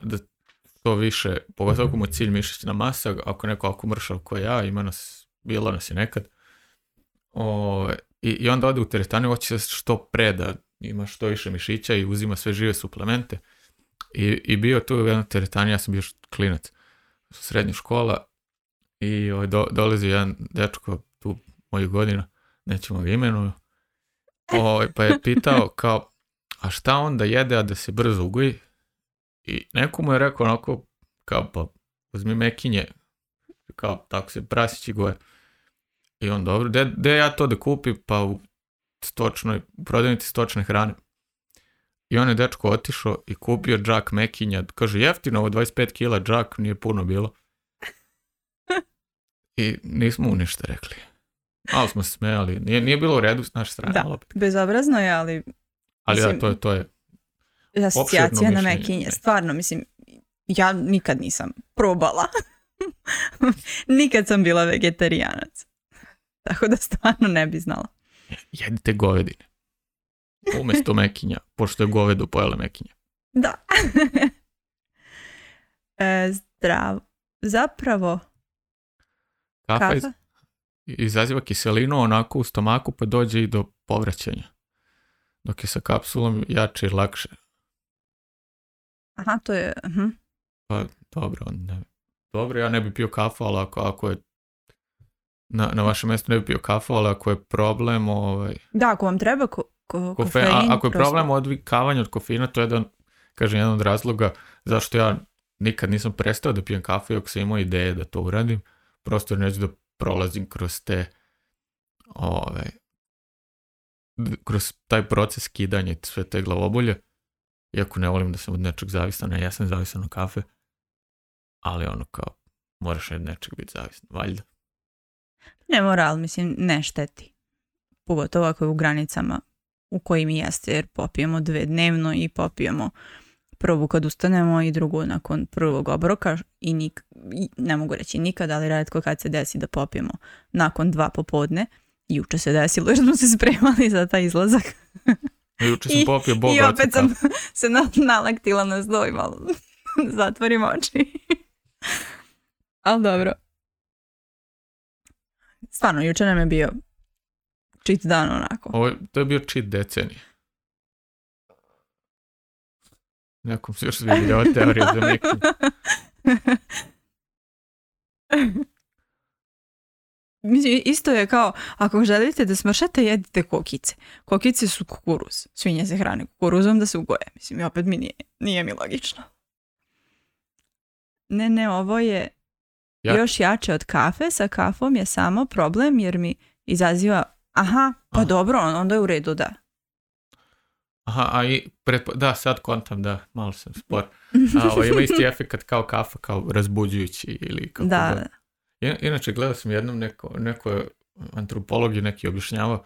A: da što više, pogotovo ako mu cilj mišićna masa, ako neko ako mršao ko ja, ima nas, bilo nas je nekad, i, i, onda ode u teretanu hoće se što preda, ima što više mišića i uzima sve žive suplemente. I, i bio tu u jednom teretaniji, ja sam bio klinac, srednja škola, i o, ovaj, do, dolazi jedan dečko tu moju godinu, nećemo ga imenuju, o, ovaj, pa je pitao kao, a šta onda jede, a da se brzo ugoji? I neko mu je rekao onako, kao pa uzmi mekinje, kao tako se prasići gore. I on dobro, gde ja to da kupi Pa u stočnoj, u prodavnici stočne hrane. I on je dečko otišao i kupio džak mekinja. Kaže, jeftino, ovo 25 kila džak, nije puno bilo. I nismo mu ništa rekli. Malo smo se smijali. Nije, nije bilo u redu s naše strane.
B: Da, bezobrazno je, ali...
A: Ali to je, to je
B: asocijacija na mekinje. E. Stvarno, mislim, ja nikad nisam probala. nikad sam bila vegetarijanac. Tako da stvarno ne bi znala.
A: Jedite govedine. Umesto mekinja, pošto je govedu pojela mekinja.
B: Da. e, zdrav. Zapravo...
A: Kafa, kafa? izaziva kiselinu onako u stomaku pa dođe i do povraćanja. Dok je sa kapsulom jače i lakše.
B: Aha, to je...
A: uh Pa, dobro, ne. Dobro, ja ne bi pio kafu, ali ako, je na, na vašem mjestu ne bi pio kafu, ali ako je problem... Ovaj,
B: da, ako vam treba ko, kofein...
A: ako je problem odvikavanja od kofeina, to je jedan, kažem, jedan od razloga zašto ja nikad nisam prestao da pijem kafu, iako sam imao ideje da to uradim, prosto neću da prolazim kroz te ovaj, kroz taj proces skidanja sve te glavobolje iako ne volim da sam od nečeg zavisan, ja sam zavisan od kafe, ali ono kao, moraš od nečeg biti zavisan, valjda.
B: Ne mora, ali mislim, ne šteti. Pogotovo ako je u granicama u kojim jeste, jer popijemo dve dnevno i popijemo prvu kad ustanemo i drugu nakon prvog obroka i nik, ne mogu reći nikad, ali redko kad se desi da popijemo nakon dva popodne. Juče se desilo jer smo se spremali za taj izlazak.
A: Juče sam I, popio boga I opet sam
B: se nalaktila na zlo i malo zatvorim oči. Ali dobro. Stvarno, jučer nam je bio čit dan onako.
A: Ovo, to je bio čit decenije. Nekom se još svidjela teorija za nekim
B: isto je kao, ako želite da smršate, jedite kokice. Kokice su kukuruz. Svinje se hrane kukuruzom da se ugoje. Mislim, opet mi nije, nije mi logično. Ne, ne, ovo je još jače od kafe. Sa kafom je samo problem jer mi izaziva, aha, pa dobro, onda je u redu, da.
A: Aha, a i da, sad kontam, da, malo sam spor. A, ovo ima isti efekt kao kafa, kao razbuđujući ili kako da. da. Inače, gledao sam jednom neko, neko neki objašnjava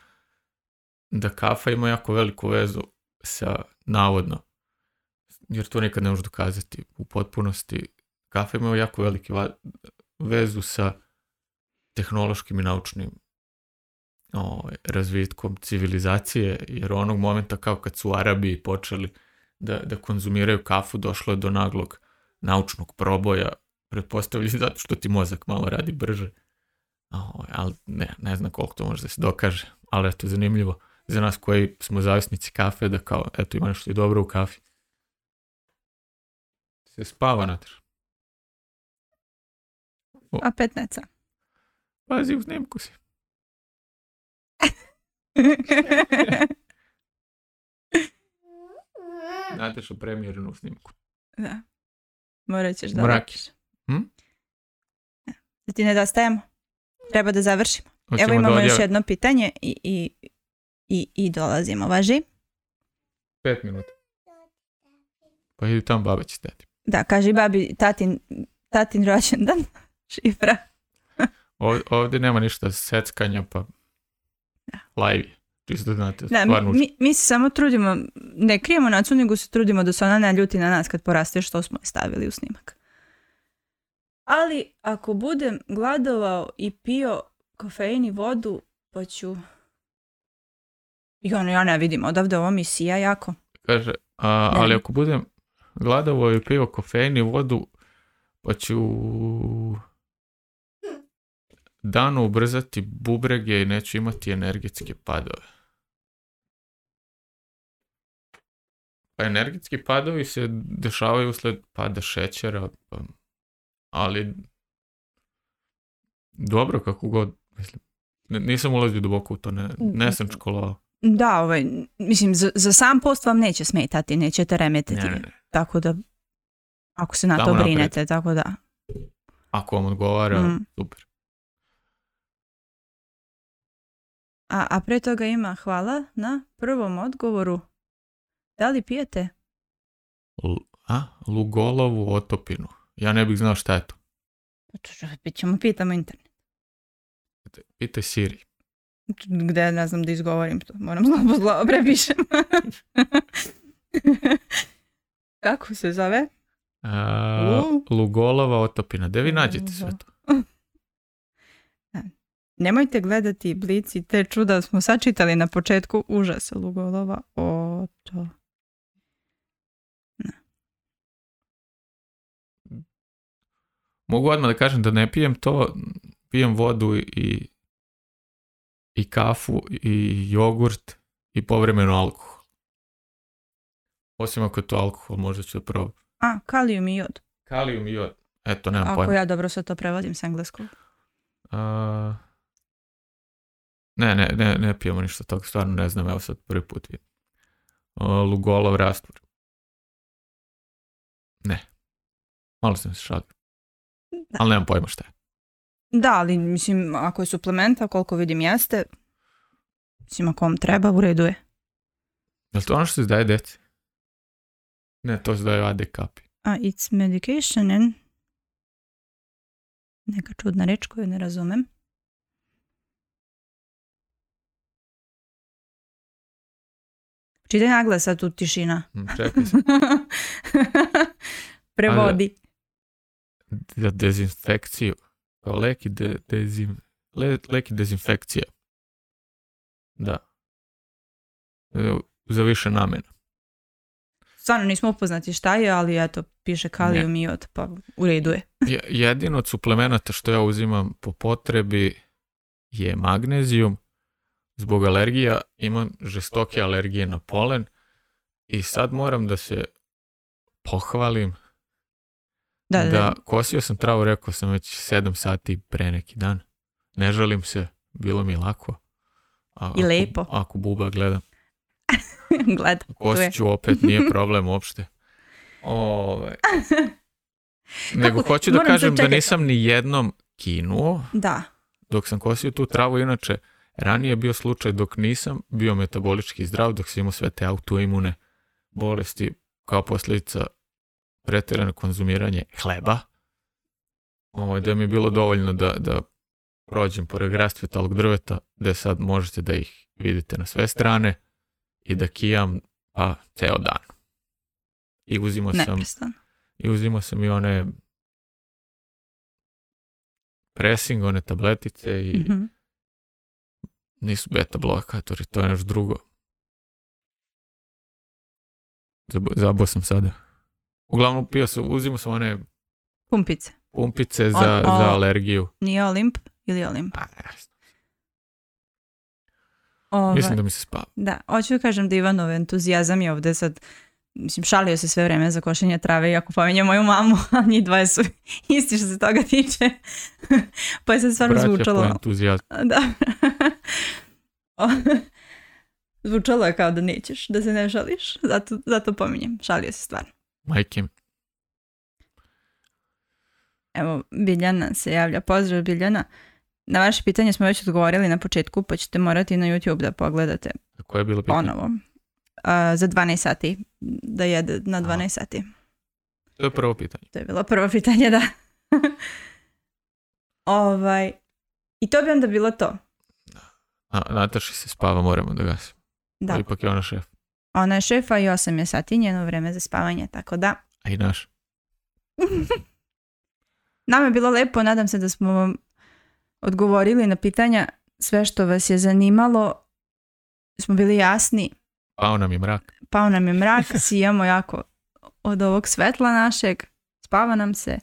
A: da kafa ima jako veliku vezu sa navodno, jer to nikad ne može dokazati u potpunosti. Kafa ima jako veliku vezu sa tehnološkim i naučnim o, ovaj, razvitkom civilizacije, jer onog momenta kao kad su Arabi počeli da, da konzumiraju kafu, došlo je do naglog naučnog proboja pretpostavljam zato što ti mozak malo radi brže. Ovaj, ali ne, ne znam koliko to može da se dokaže, ali eto, zanimljivo za nas koji smo zavisnici kafe, da kao, eto, ima nešto i dobro u kafi. Se spava natr.
B: A petneca.
A: Pazi, u snimku si. Znate što u snimku.
B: Da. Morat ćeš da Hm? Da ti nedostajemo. Treba da završimo. Evo imamo još jedno pitanje i, i, dolazimo. Važi?
A: Pet minuta. Pa idi tamo, baba će
B: Da, kaži babi tatin, tatin rođendan. Šifra.
A: Ovdje, nema ništa seckanja, pa Live
B: mi, se samo trudimo, ne krijemo nacu, nego se trudimo da se ona ne ljuti na nas kad poraste što smo stavili u snimak. Ali ako budem gladovao i pio kofein i vodu, pa ću... I ono, ja ne vidim, odavde ovo mi sija jako.
A: Kaže, a, ali ako budem gladovao i pio kofein i vodu, pa ću danu ubrzati bubrege i neću imati energetske padove. Pa energetski padovi se dešavaju usled pada šećera, pa ali dobro kako god, mislim, nisam ulazio duboko u to, ne, mm, ne mm, sam mm. školovao.
B: Da, ovaj, mislim, za, za sam post vam neće smetati, nećete remetiti, tako da, ako se na to brinete, tako da.
A: Ako vam odgovara, super.
B: A, a pre toga ima hvala na prvom odgovoru. Da li pijete?
A: a? Lugolovu otopinu. Ja ne bih znao šta je to.
B: Pa ćemo pitamo internet.
A: Pitaj Siri.
B: Gde ne znam da izgovorim to. Moram zlobo zlobo prepišem. Kako se zove?
A: A, Lugolova otopina. Gde vi nađete sve to?
B: Nemojte gledati blici, te čuda smo sačitali na početku. Užas Lugolova otopina.
A: Mogu odmah da kažem da ne pijem to, pijem vodu i, i kafu i jogurt i povremeno alkohol. Osim ako je to alkohol, možda ću da probam.
B: A, kalium i jod.
A: Kalium i jod. Eto, nemam
B: ako
A: pojma.
B: Ako ja dobro sve to prevodim s engleskog.
A: Ne, ne, ne, ne pijemo ništa toga, stvarno ne znam, evo sad prvi put vidim. Lugolov rastvor. Ne. Malo sam se šalio. Ali nemam pojma šta je.
B: Da, ali mislim, ako je suplementa, koliko vidim jeste, mislim, ako vam treba, u redu
A: je. Je li to ono što se daje deci? Ne, to se daje kapi.
B: A, it's medication and... Neka čudna reč koju ne razumem. Čitaj naglas, sad tu tišina. Mm,
A: čekaj
B: se. Prevodi
A: za dezinfekciju. Leki lek Da. E, za više namjena.
B: Stvarno nismo upoznati šta je, ali eto, piše kalijum i od, pa u redu je.
A: Jedino od suplemenata što ja uzimam po potrebi je magnezijum. Zbog alergija imam žestoke alergije na polen i sad moram da se pohvalim da, da, da, kosio sam travu, rekao sam već sedam sati pre neki dan. Ne žalim se, bilo mi lako.
B: A, I ako, lepo.
A: Ako buba gledam.
B: Gledam.
A: Kosit ću opet, nije problem uopšte. Ove. Ovaj. Nego Kako, hoću da kažem da nisam ni jednom kinuo.
B: Da.
A: Dok sam kosio tu travu, inače, ranije je bio slučaj dok nisam bio metabolički zdrav, dok sam imao sve te autoimune bolesti kao posljedica pretjerano konzumiranje hleba, ovo ovaj, da mi je bilo dovoljno da, da prođem pored talog drveta, da sad možete da ih vidite na sve strane i da kijam a, pa, ceo dan. I uzimao sam, i uzimo sam i one pressing, one tabletice i mhm. nisu beta blokatori, to je naš drugo. Zabao sam sada. Uglavnom pio se uzimao se one
B: pumpice,
A: pumpice za, za alergiju.
B: Nije Olimp ili Olimp? A, pa,
A: Ove, ovaj, Mislim da mi se spava.
B: Da, hoću da kažem da Ivanov entuzijazam je ovde sad mislim, šalio se sve vreme za košenje trave i ako pominje moju mamu, a njih dvoje su isti što se toga tiče. pa je sad stvarno zvučalo. Da. zvučalo je kao da nećeš, da se ne žališ, zato, zato pominjem, šalio se stvarno.
A: Majke
B: Evo, Biljana se javlja. Pozdrav Biljana. Na vaše pitanje smo već odgovorili na početku, pa ćete morati na YouTube da pogledate.
A: Koje je bilo pitanje? Ponovo.
B: A, za 12 sati. Da jede na 12 sati.
A: To je prvo pitanje.
B: To je bilo
A: prvo
B: pitanje, da. ovaj, I to bi onda bilo to.
A: a Nataši se spava, moramo da gasimo. Da. ipak
B: je
A: ona šef.
B: Ona je šefa i 8 je sati njeno vrijeme za spavanje, tako da.
A: A i naš.
B: Nama je bilo lepo, nadam se da smo vam odgovorili na pitanja. Sve što vas je zanimalo, smo bili jasni.
A: Pao nam je mrak.
B: Pao nam je mrak, sijamo jako od ovog svetla našeg, spava nam se.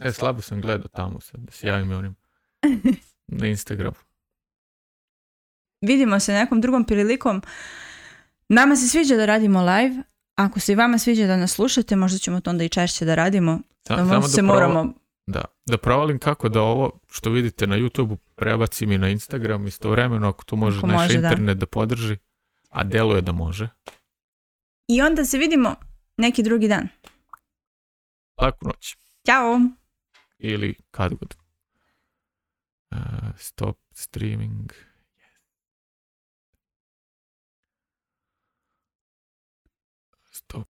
A: E, slabo sam gledao tamo da se javim onim na Instagramu.
B: Vidimo se nekom drugom prilikom. Nama se sviđa da radimo live. Ako se i vama sviđa da nas slušate, možda ćemo to onda i češće da radimo.
A: Da, ono, se moramo... Da, da provalim kako da ovo što vidite na YouTube prebacim i na Instagram istovremeno ako to može ako naš može, internet da. podrži, a deluje da može.
B: I onda se vidimo neki drugi dan.
A: Laku noć.
B: Ćao.
A: Ili kad god. Uh, stop streaming.